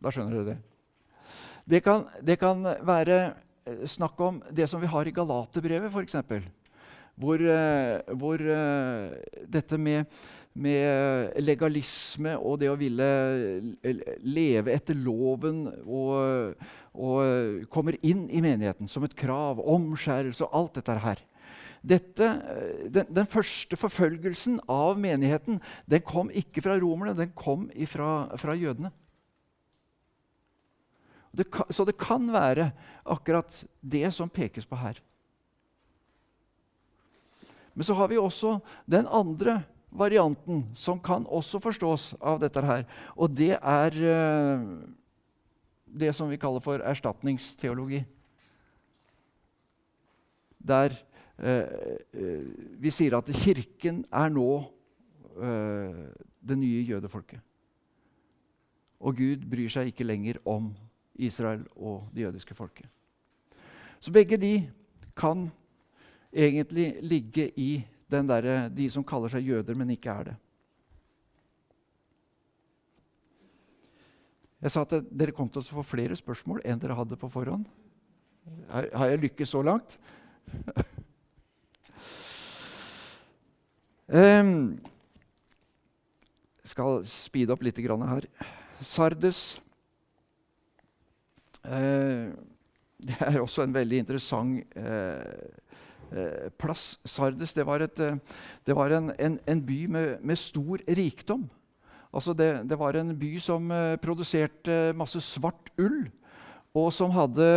Da skjønner dere det. Det kan, det kan være Eh, snakk om det som vi har i Galaterbrevet, f.eks. Hvor, eh, hvor uh, dette med, med, legalisme og det å ville leve etter loven og, og kommer inn i menigheten som et krav, omskjærelse og alt dette her. Dette, den, den, første forfølgelsen av menigheten den kom ikke fra romerne, den kom ifra, fra jødene. Det kan, så det kan være akkurat det som pekes på her. Men så har vi også den andre varianten, som kan også forstås av dette her. Og det er uh, det som vi kaller for erstatningsteologi. Der uh, vi sier at Kirken er nå det nye jødefolket. Og Gud bryr seg ikke lenger om Israel og det jødiske folket. Så begge de kan egentlig ligge i der, de som kaller seg jøder, men ikke er det. Jeg sa at dere kom til å få flere spørsmål enn dere hadde på forhånd. Har jeg lykkes så langt? um, [laughs] skal speede opp litt her. Sardes [laughs] det er også en veldig interessant eh, eh, plass. Sardes det var, et, det var en, en, en, by med, med, stor rikdom. Altså det, det, var en by som produserte masse svart ull, og som hadde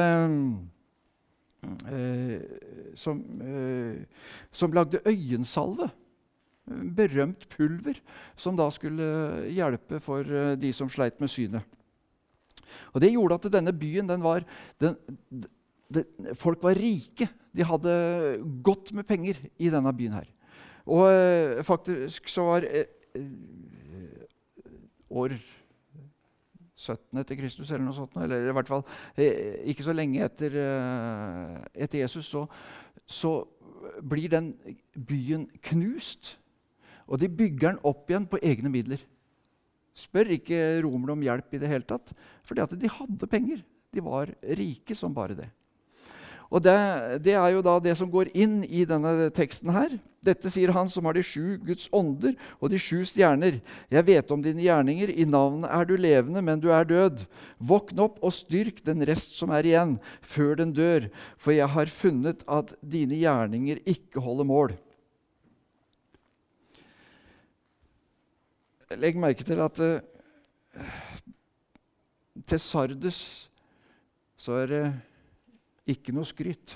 som, som lagde øyensalve berømt pulver som da skulle hjelpe for de som sleit med synet. Og Det gjorde at denne byen den var den, den, Folk var rike. De hadde godt med penger i denne byen. her. Og eh, faktisk så var eh, år 17 etter Kristus, eller noe sånt, eller i hvert fall eh, ikke så lenge etter, eh, etter Jesus, så, så, blir den byen knust. Og de bygger den opp igjen på egne midler. Spør ikke romerne om hjelp i det hele tatt, fordi de hadde penger. De var rike som bare det. Og det, det, er jo da det som går inn i denne teksten her. Dette sier han som har de sju Guds ånder og de sju stjerner. Jeg vet om dine gjerninger. I navnet er du levende, men du er død. Våkn opp og styrk den rest som er igjen, før den dør. For jeg har funnet at dine gjerninger ikke holder mål. Legg merke til at uh, til Sardes så er det ikke noe skryt.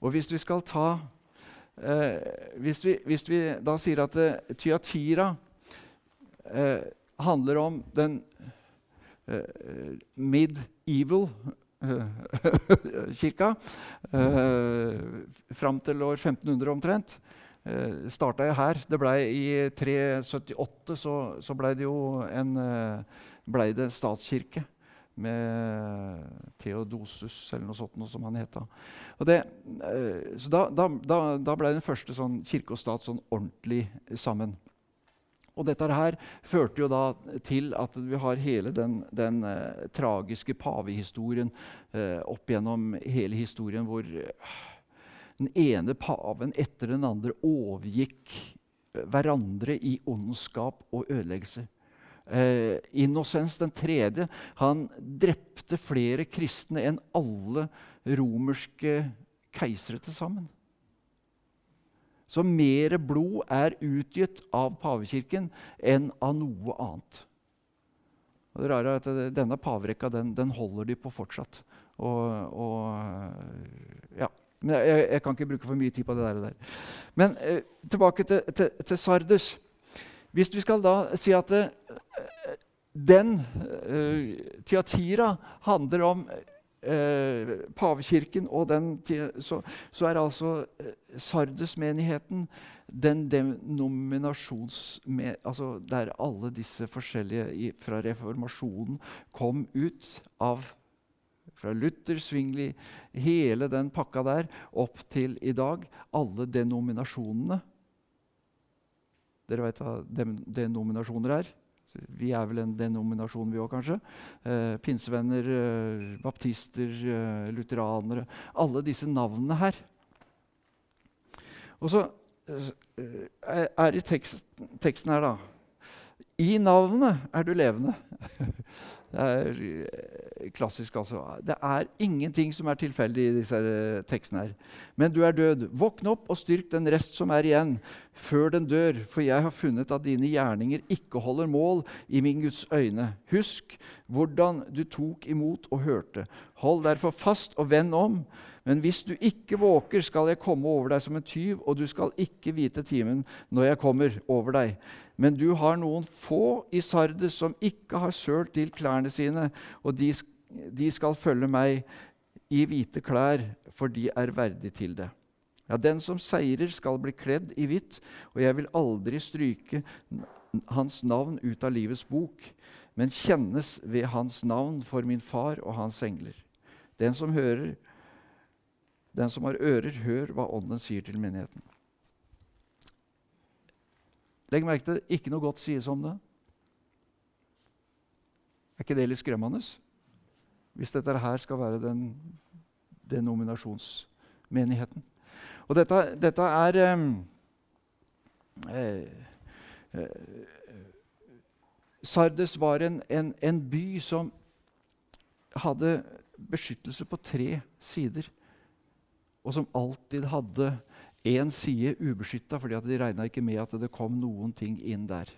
Og hvis vi skal ta eh, hvis, vi, hvis, vi, da sier at eh, Tyatira eh, handler om den eh, mid-evil eh, [laughs] kirka eh, fram til år 1500 omtrent. Eh, starta jo her. Det ble I 378 så, så ble det jo en eh, blei det statskirke med Theodosus, eller noe sånt noe som han het. Eh, så da, da, da, da blei den første sånn kirke og stat sånn ordentlig sammen. Og dette her førte jo da til at vi har hele den, den eh, tragiske pavehistorien eh, opp gjennom hele historien, hvor eh, den ene paven etter den andre overgikk hverandre i ondskap og ødeleggelse. Eh, Innocens den tredje han drepte flere kristne enn alle romerske keisere til sammen. Så mer blod er utgitt av pavekirken enn av noe annet. Og det rare er at Denne paverekka den, den holder de på fortsatt. Og, og ja. Men jeg, jeg, kan ikke bruke for mye tid på det der. Men eh, tilbake til, til, til Sardes. Hvis vi skal da si at uh, den eh, Tiatira handler om uh, pavekirken, og den, så, så, er altså Sardes-menigheten den denominasjons... Altså der alle disse forskjellige i, fra reformasjonen kom ut av fra Luther, Svingli, hele den pakka der, opp til i dag. Alle denominasjonene dere vet hva denominasjoner er? Vi er vel en denominasjon, vi òg, kanskje. Eh, pinsevenner, eh, baptister, eh, lutheranere Alle disse navnene her. Og så eh, er det teksten, teksten her, da I navnet er du levende. [laughs] Det er eh, klassisk, altså. Det er ingenting som er tilfeldig i disse uh, tekstene. her. Men du er død. Våkn opp og styrk den rest som er igjen, før den dør. For jeg har funnet at dine gjerninger ikke holder mål i min Guds øyne. Husk hvordan du tok imot og hørte. Hold derfor fast og vend om. Men hvis du ikke våker, skal jeg komme over deg som en tyv, og du skal ikke vite timen når jeg kommer over deg. Men du har noen få i Sardes som ikke har sølt til klærne sine, og de, de skal følge meg i hvite klær, for de er verdig til det. Ja, Den som seirer, skal bli kledd i hvitt, og jeg vil aldri stryke hans navn ut av livets bok, men kjennes ved hans navn for min far og hans engler. Den som hører, den som har ører, hør hva Ånden sier til menigheten. Legg merke til ikke noe godt sies om det. Er ikke det litt skremmende? Hvis dette her skal være den denominasjonsmenigheten. Og dette, dette er um, eh, eh, Sardes var en, en, en, by som hadde beskyttelse på tre sider, og som alltid hadde én side ubeskytta, fordi de regna ikke med at det kom noen ting inn der.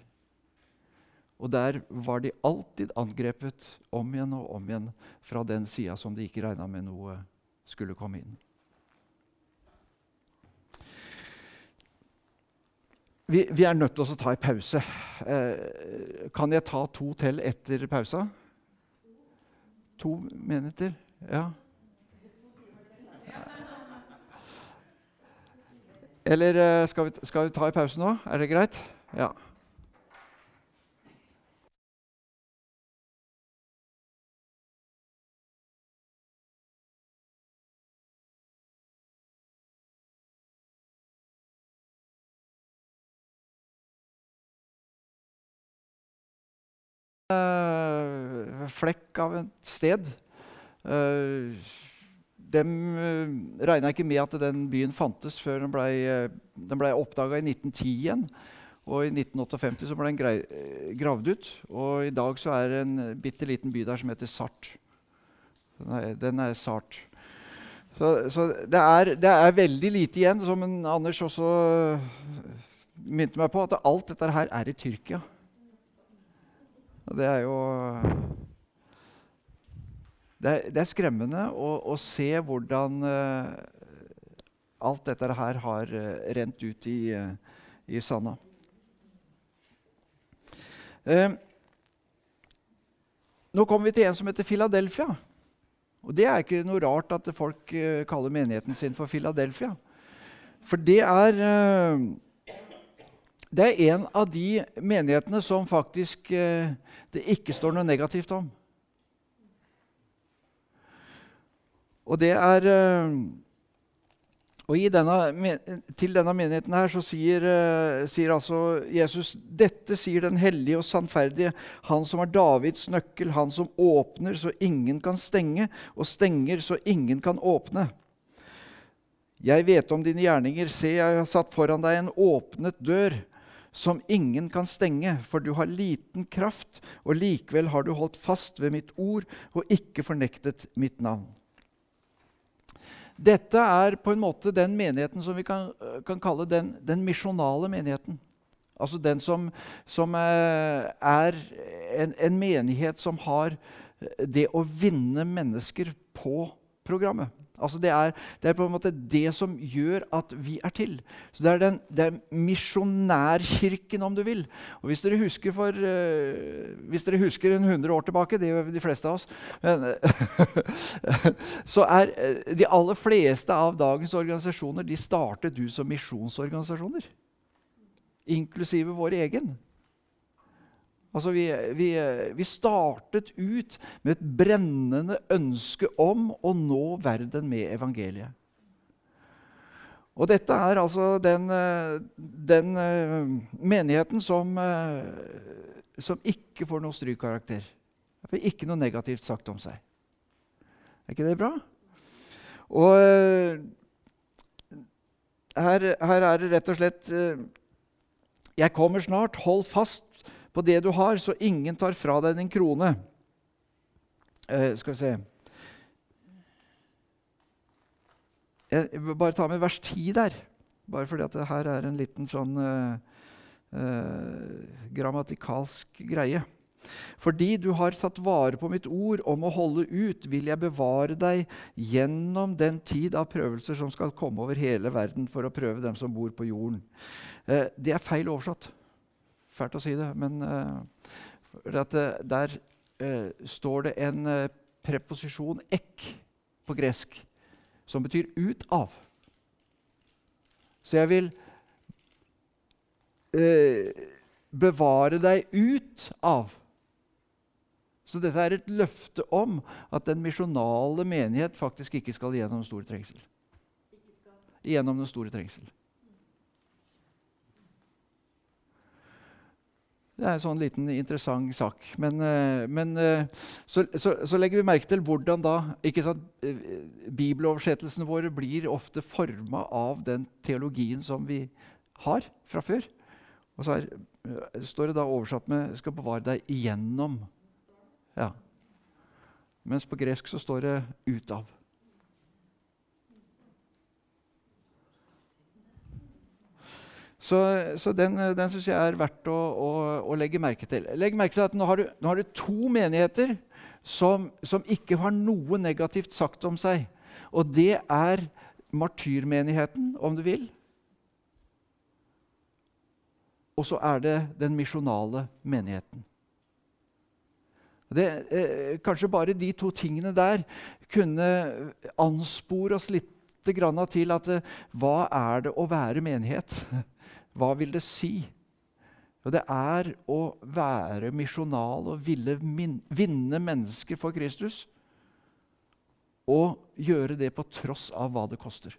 Og der var de alltid angrepet om igjen og om igjen fra den sida som de ikke regna med noe skulle komme inn. Vi, vi er nødt til å ta en pause. Eh, kan jeg ta to til etter pausa? To minutter? Ja. Eller eh, skal vi, skal vi ta en pause nå? Er det greit? Ja. Eh, flekk av et sted. Uh, de uh, regna ikke med at den byen fantes før den ble, uh, ble oppdaga i 1910 igjen. Og i 1958 så ble den grei, gravd ut. Og i dag så er det en bitte liten by der som heter Sart. Den er, den er Sart. Så, så det, er, det, er, veldig lite igjen, som Anders også minte meg på, at alt dette her er i Tyrkia. Og det er jo Det er, det er skremmende å, å, se hvordan uh, alt dette her har uh, rent ut i, uh, i sanda. nå kommer vi til en som heter Philadelphia. Og Det er ikke noe rart at folk kaller menigheten sin for Philadelphia. For det er det er en av de menighetene som faktisk eh, det ikke står noe negativt om. Og det er eh, og denne, Til denne menigheten her så sier, eh, sier altså Jesus dette sier den hellige og sannferdige, han som har Davids nøkkel, han som åpner så ingen kan stenge, og stenger så ingen kan åpne. Jeg vet om dine gjerninger. Se, jeg har satt foran deg en åpnet dør som ingen kan stenge, for du har liten kraft, og likevel har du holdt fast ved mitt ord og ikke fornektet mitt navn. Dette er på en måte den menigheten som vi kan, kan kalle den, den misjonale menigheten. Altså den som, som eh, er en, en menighet som har det å vinne mennesker på programmet. Altså det, er, det, er, på en måte det som gjør at vi er til. Så Det er, den, det er misjonærkirken, om du vil. Og Hvis dere husker for, uh, hvis dere husker en 100 år tilbake, det gjør de fleste av oss men, [laughs] Så er uh, de aller fleste av dagens organisasjoner de startet du som misjonsorganisasjoner. Inklusive vår egen. Altså vi, vi, vi, startet ut med et brennende ønske om å nå verden med evangeliet. Og dette er altså den, den menigheten som, som, ikke får noe strykkarakter. Ikke noe negativt sagt om seg. Er ikke det bra? Og her, her er det rett og slett Jeg kommer snart. Hold fast på det du har, så ingen tar fra deg din krone. Eh, skal vi se Jeg vil bare ta med vers 10 der. Bare fordi at det her er en liten sånn eh, eh, grammatikalsk greie. Fordi du har tatt vare på mitt ord om å holde ut, vil jeg bevare deg gjennom den tid av prøvelser som skal komme over hele verden for å prøve dem som bor på jorden. Eh, det er feil oversatt. Fælt å si det, men uh, der uh, står det en preposisjon 'ek' på gresk, som betyr 'ut av'. Så jeg vil bevare deg ut av. Så dette er et løfte om at den misjonale menighet faktisk ikke skal gjennom store trengsel. Gjennom den store trengsel. Det er en sånn liten interessant sak. Men, eh, men eh, så, så, så, legger vi merke til hvordan da ikke sant, eh, bibeloversettelsene våre blir ofte forma av den teologien som vi har fra før. Og så er, står det da oversatt med 'skal bevare deg igjennom'. Ja. Mens på gresk så står det 'ut av'. Så, så den, den syns jeg er verdt å, å, å, legge merke til. Legg merke til at Nå har du, nå har du to menigheter som, som, ikke har noe negativt sagt om seg. Og det er martyrmenigheten, om du vil. Og så er det den misjonale menigheten. Det, eh, kanskje bare de to tingene der kunne anspore oss litt til at eh, hva er det å være menighet? [laughs] Hva vil det si? Og det er å være misjonal og ville vinne mennesker for Kristus. Og gjøre det på tross av hva det koster.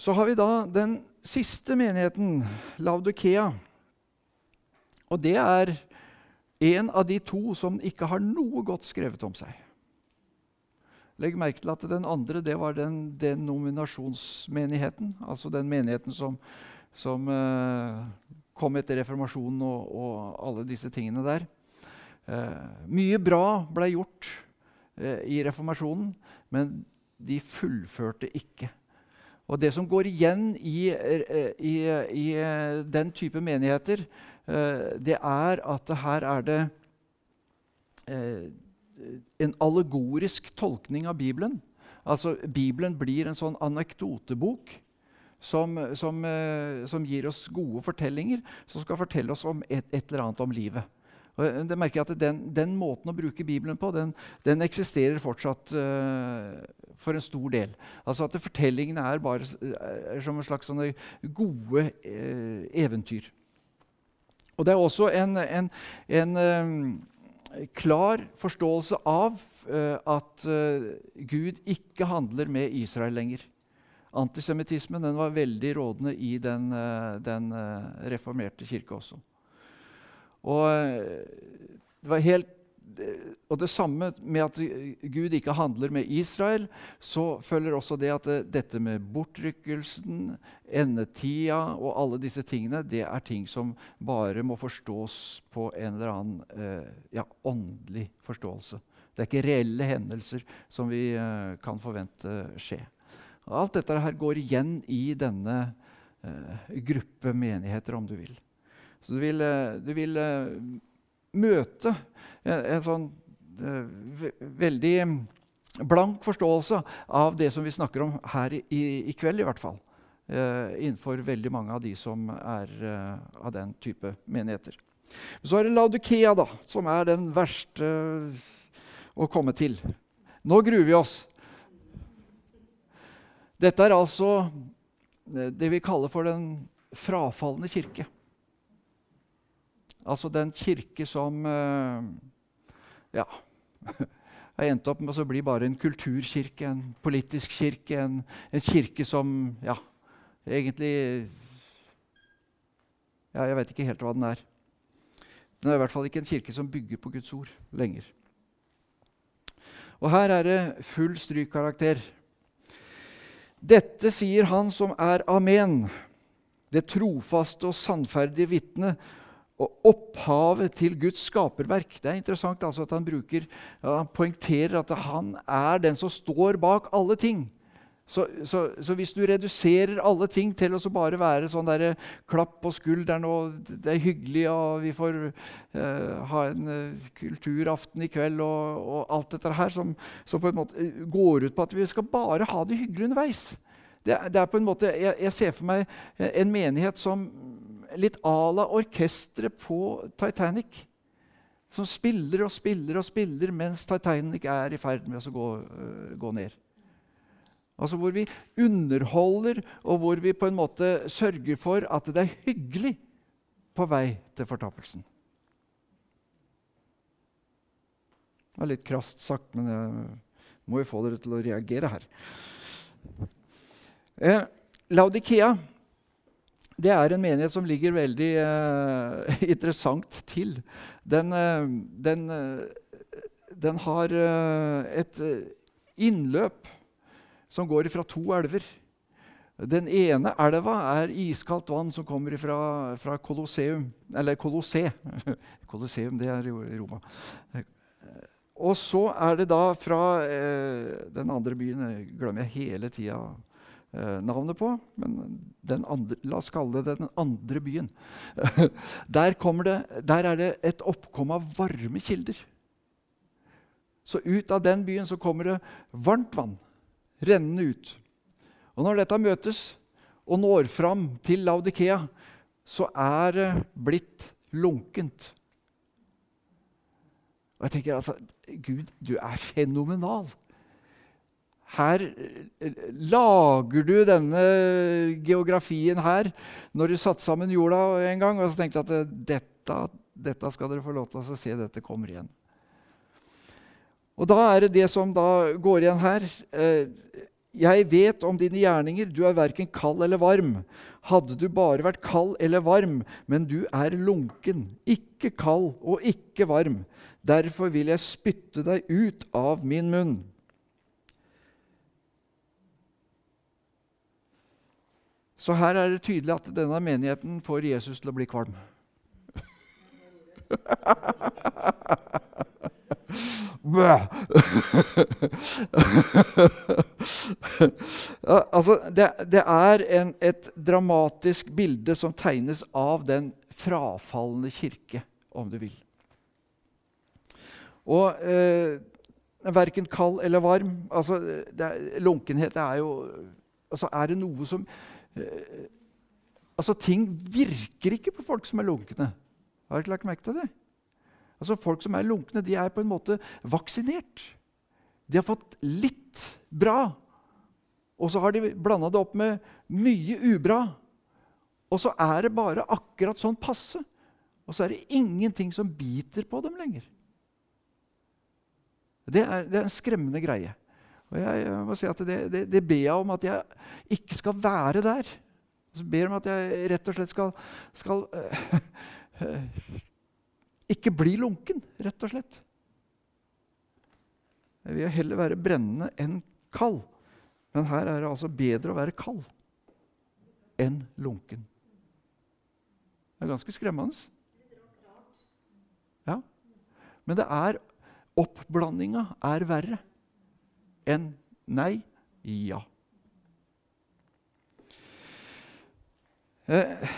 Så har vi da den siste menigheten, Laudukea. Og det er en av de to som ikke har noe godt skrevet om seg. Legg merke til at den andre det var den denominasjonsmenigheten. Altså den menigheten som, som eh, kom etter reformasjonen og, og, alle disse tingene der. Eh, mye bra ble gjort eh, i reformasjonen, men de fullførte ikke og det som går igjen i, eh, i, i eh, den type menigheter, eh, det er at her er det en allegorisk tolkning av Bibelen. Altså, Bibelen blir en sånn anekdotebok som, som, som gir oss gode fortellinger, som skal fortelle oss om et, et eller annet om livet. Og det merker jeg at den, den, måten å bruke Bibelen på, den, den eksisterer fortsatt uh, for en stor del. Altså at Fortellingene er bare er som en slags sånne gode uh, eventyr. Og det er også en, en, en uh, klar forståelse av at Gud ikke handler med Israel lenger. Antisemittismen var veldig rådende i den, den reformerte kirke også. Og det var helt og det samme med at Gud ikke handler med Israel, så følger også det at dette med bortrykkelsen, endetida og alle disse tingene, det er ting som bare må forstås på en eller annen eh, ja, åndelig forståelse. Det er ikke reelle hendelser som vi eh, kan forvente skje. Alt dette her går igjen i denne eh, gruppe menigheter, om du vil. Så du vil, eh, du vil møte en, en sånn uh, veldig blank forståelse av det som vi snakker om her i, i kveld, i hvert fall. Uh, innenfor veldig mange av de som er av den type menigheter. Så er det Laudikea, da, som er den verste å komme til. Nå gruer vi oss. Dette er altså det vi kaller for den frafalne kirke. Altså den kirke som uh, ja, [laughs] har endt opp med å bli bare en kulturkirke, en politisk kirke, en, en kirke som ja, egentlig ja, Jeg vet ikke helt hva den er. Den er i hvert fall ikke en kirke som bygger på Guds ord lenger. Og her er det full strykkarakter. Dette sier han som er amen, det trofaste og sannferdige vitne, og opphavet til Guds skaperverk. Det er interessant altså at han, bruker, ja, han poengterer at han er den som står bak alle ting. Så, så, så, hvis du reduserer alle ting til å bare være sånn der, klapp på skulderen og det er hyggelig, og vi får uh, ha en uh, kulturaften i kveld og, og alt dette her som, som, på en måte eh, går ut på at vi skal bare ha det hyggelig underveis. Det, det er på en måte, jeg, jeg ser for meg en menighet som litt à la orkesteret på Titanic. Som spiller og spiller og spiller mens Titanic er i ferd med å gå, uh, gå ned. Altså Hvor vi underholder, og hvor vi på en måte sørger for at det er hyggelig på vei til fortapelsen. Det var litt krast sagt, men jeg må jo få dere til å reagere her. Eh, Laudikea det er en menighet som ligger veldig uh, [laughs] interessant til. Den, uh, den, uh, den har et innløp som går fra to elver. Den ene elva er iskaldt vann som kommer fra, fra Colosseum. Eller Colosse. [laughs] Colosseum, det er i Roma. Og så er det da fra den andre byen glemmer jeg hele tida Eh, navnet på, men andre, la oss kalle det den andre byen. [laughs] Der, det, der, er det et oppkom av varme kilder. Så ut av den byen så kommer det varmt vann rennende ut. Og når dette møtes og når fram til Laudikea, så er det blitt lunkent. Og jeg tenker altså Gud, du er fenomenal. Her eh, lager du denne geografien her når du satte sammen jorda en gang. Og så tenkte jeg at eh, dette, dette skal dere få lov til å se. Dette kommer igjen. Og da er det det som da går igjen her. Eh, jeg vet om dine gjerninger, du er verken kald eller varm. Hadde du bare vært kald eller varm, men du er lunken, ikke kald og ikke varm. Derfor vil jeg spytte deg ut av min munn. Så her er det tydelig at denne menigheten får Jesus til å bli kvalm. altså, det, det er en, et dramatisk bilde som tegnes av den frafalne kirke, om du vil. Og eh, verken kald eller varm altså, er, Lunkenhet er jo altså, Er det noe som Altså, Ting virker ikke på folk som er lunkne. Har dere ikke lagt merke til det? Altså Folk som er lunkne, de er på en måte vaksinert. De har fått litt bra, og så har de blanda det opp med mye ubra. Og så er det bare akkurat sånn passe. Og så er det ingenting som biter på dem lenger. Det er, det er en skremmende greie. Og jeg, jeg må si at det, det, det, ber jeg om at jeg ikke skal være der. Så ber om at jeg rett og slett skal, skal uh, [laughs] Ikke bli lunken, rett og slett. Jeg vil heller være brennende enn kald. Men her er det altså bedre å være kald enn lunken. Det er ganske skremmende. Ja. Men det er oppblandinga er verre enn nei, ja. Eh,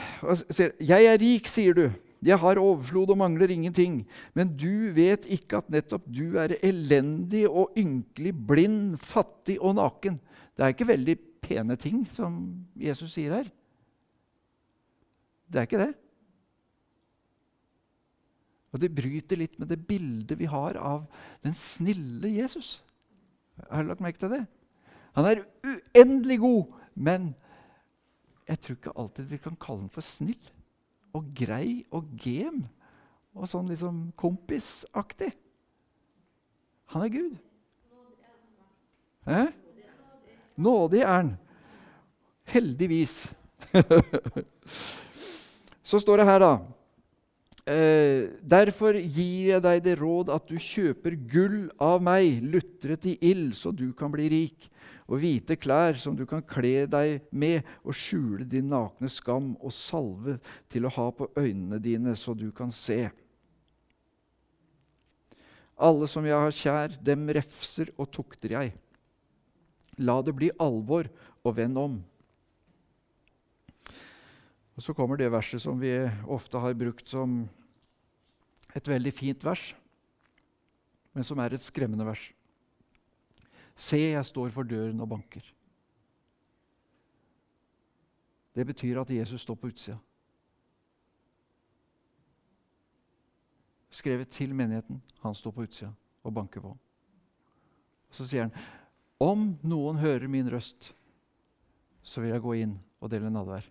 jeg er rik, sier du. Jeg har overflod og mangler ingenting. Men du vet ikke at nettopp du er elendig og ynkelig, blind, fattig og naken. Det er ikke veldig pene ting som Jesus sier her. Det er ikke det. Og det bryter litt med det bildet vi har av den snille Jesus. Har du lagt merke til det? Han er uendelig god, men jeg tror ikke alltid vi kan kalle ham for snill og grei og gem og sånn liksom kompisaktig. Han er Gud. Eh? Nådig er han. Heldigvis. [laughs] Så står det her, da eh, Derfor gir jeg deg det råd at du kjøper gull av meg, lutret i ild, så du kan bli rik og hvite klær som du kan kle deg med, og skjule din nakne skam, og salve til å ha på øynene dine, så du kan se. Alle som jeg har kjær, dem refser og tukter jeg. La det bli alvor, og vend om. Og Så kommer det verset som vi ofte har brukt som et veldig fint vers, men som er et skremmende vers. Se, jeg står for døren og banker. Det betyr at Jesus står på utsida. Skrevet til menigheten. Han står på utsida og banker på. Så sier han, om noen hører min røst, så vil jeg gå inn og dele nadvær.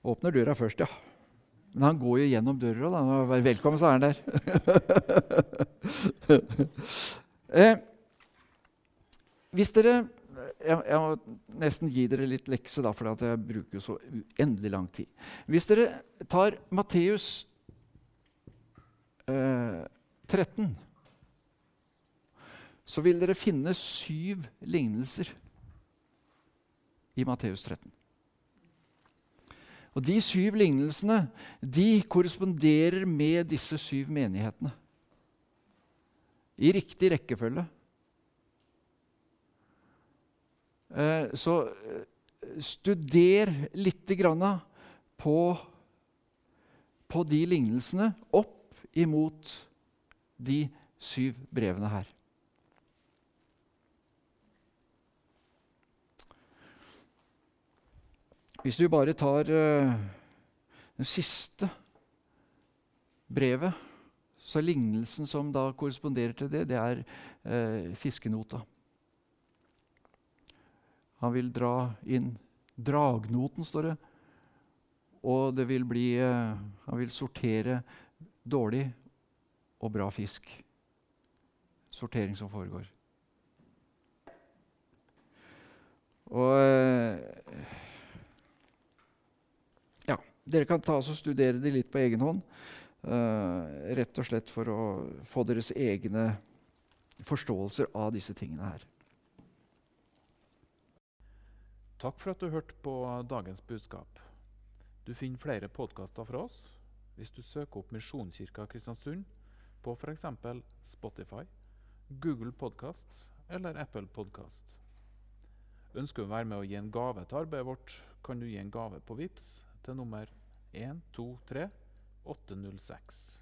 Åpner døra først, ja. Men han går jo gjennom døra. da. Velkommen, så er han der. [laughs] eh, hvis dere jeg, jeg, må nesten gi dere litt lekse, da, for jeg bruker så uendelig lang tid. Hvis dere tar Matteus eh, 13, så vil dere finne syv lignelser i Matteus 13. Og De syv lignelsene de korresponderer med disse syv menighetene. I riktig rekkefølge. Eh, så eh, studer lite grann på, på de lignelsene opp imot de syv brevene her. Hvis vi bare tar uh, det siste brevet. Så lignelsen som da korresponderer til det, det er uh, fiskenota. Han vil dra inn dragnoten, står det. Og det vil bli uh, Han vil sortere dårlig og bra fisk. Sortering som foregår. Og eh, dere kan ta oss og studere de litt på egen hånd. Uh, rett og slett for å få deres egne forståelser av disse tingene her. Takk for at du hørte på dagens budskap. Du finner flere podkaster fra oss hvis du søker opp Misjonskirka Kristiansund på f.eks. Spotify, Google Podkast eller Apple Podkast. Ønsker du å være med å gi en gave til arbeidet vårt, kan du gi en gave på VIPS til nummer 123 806.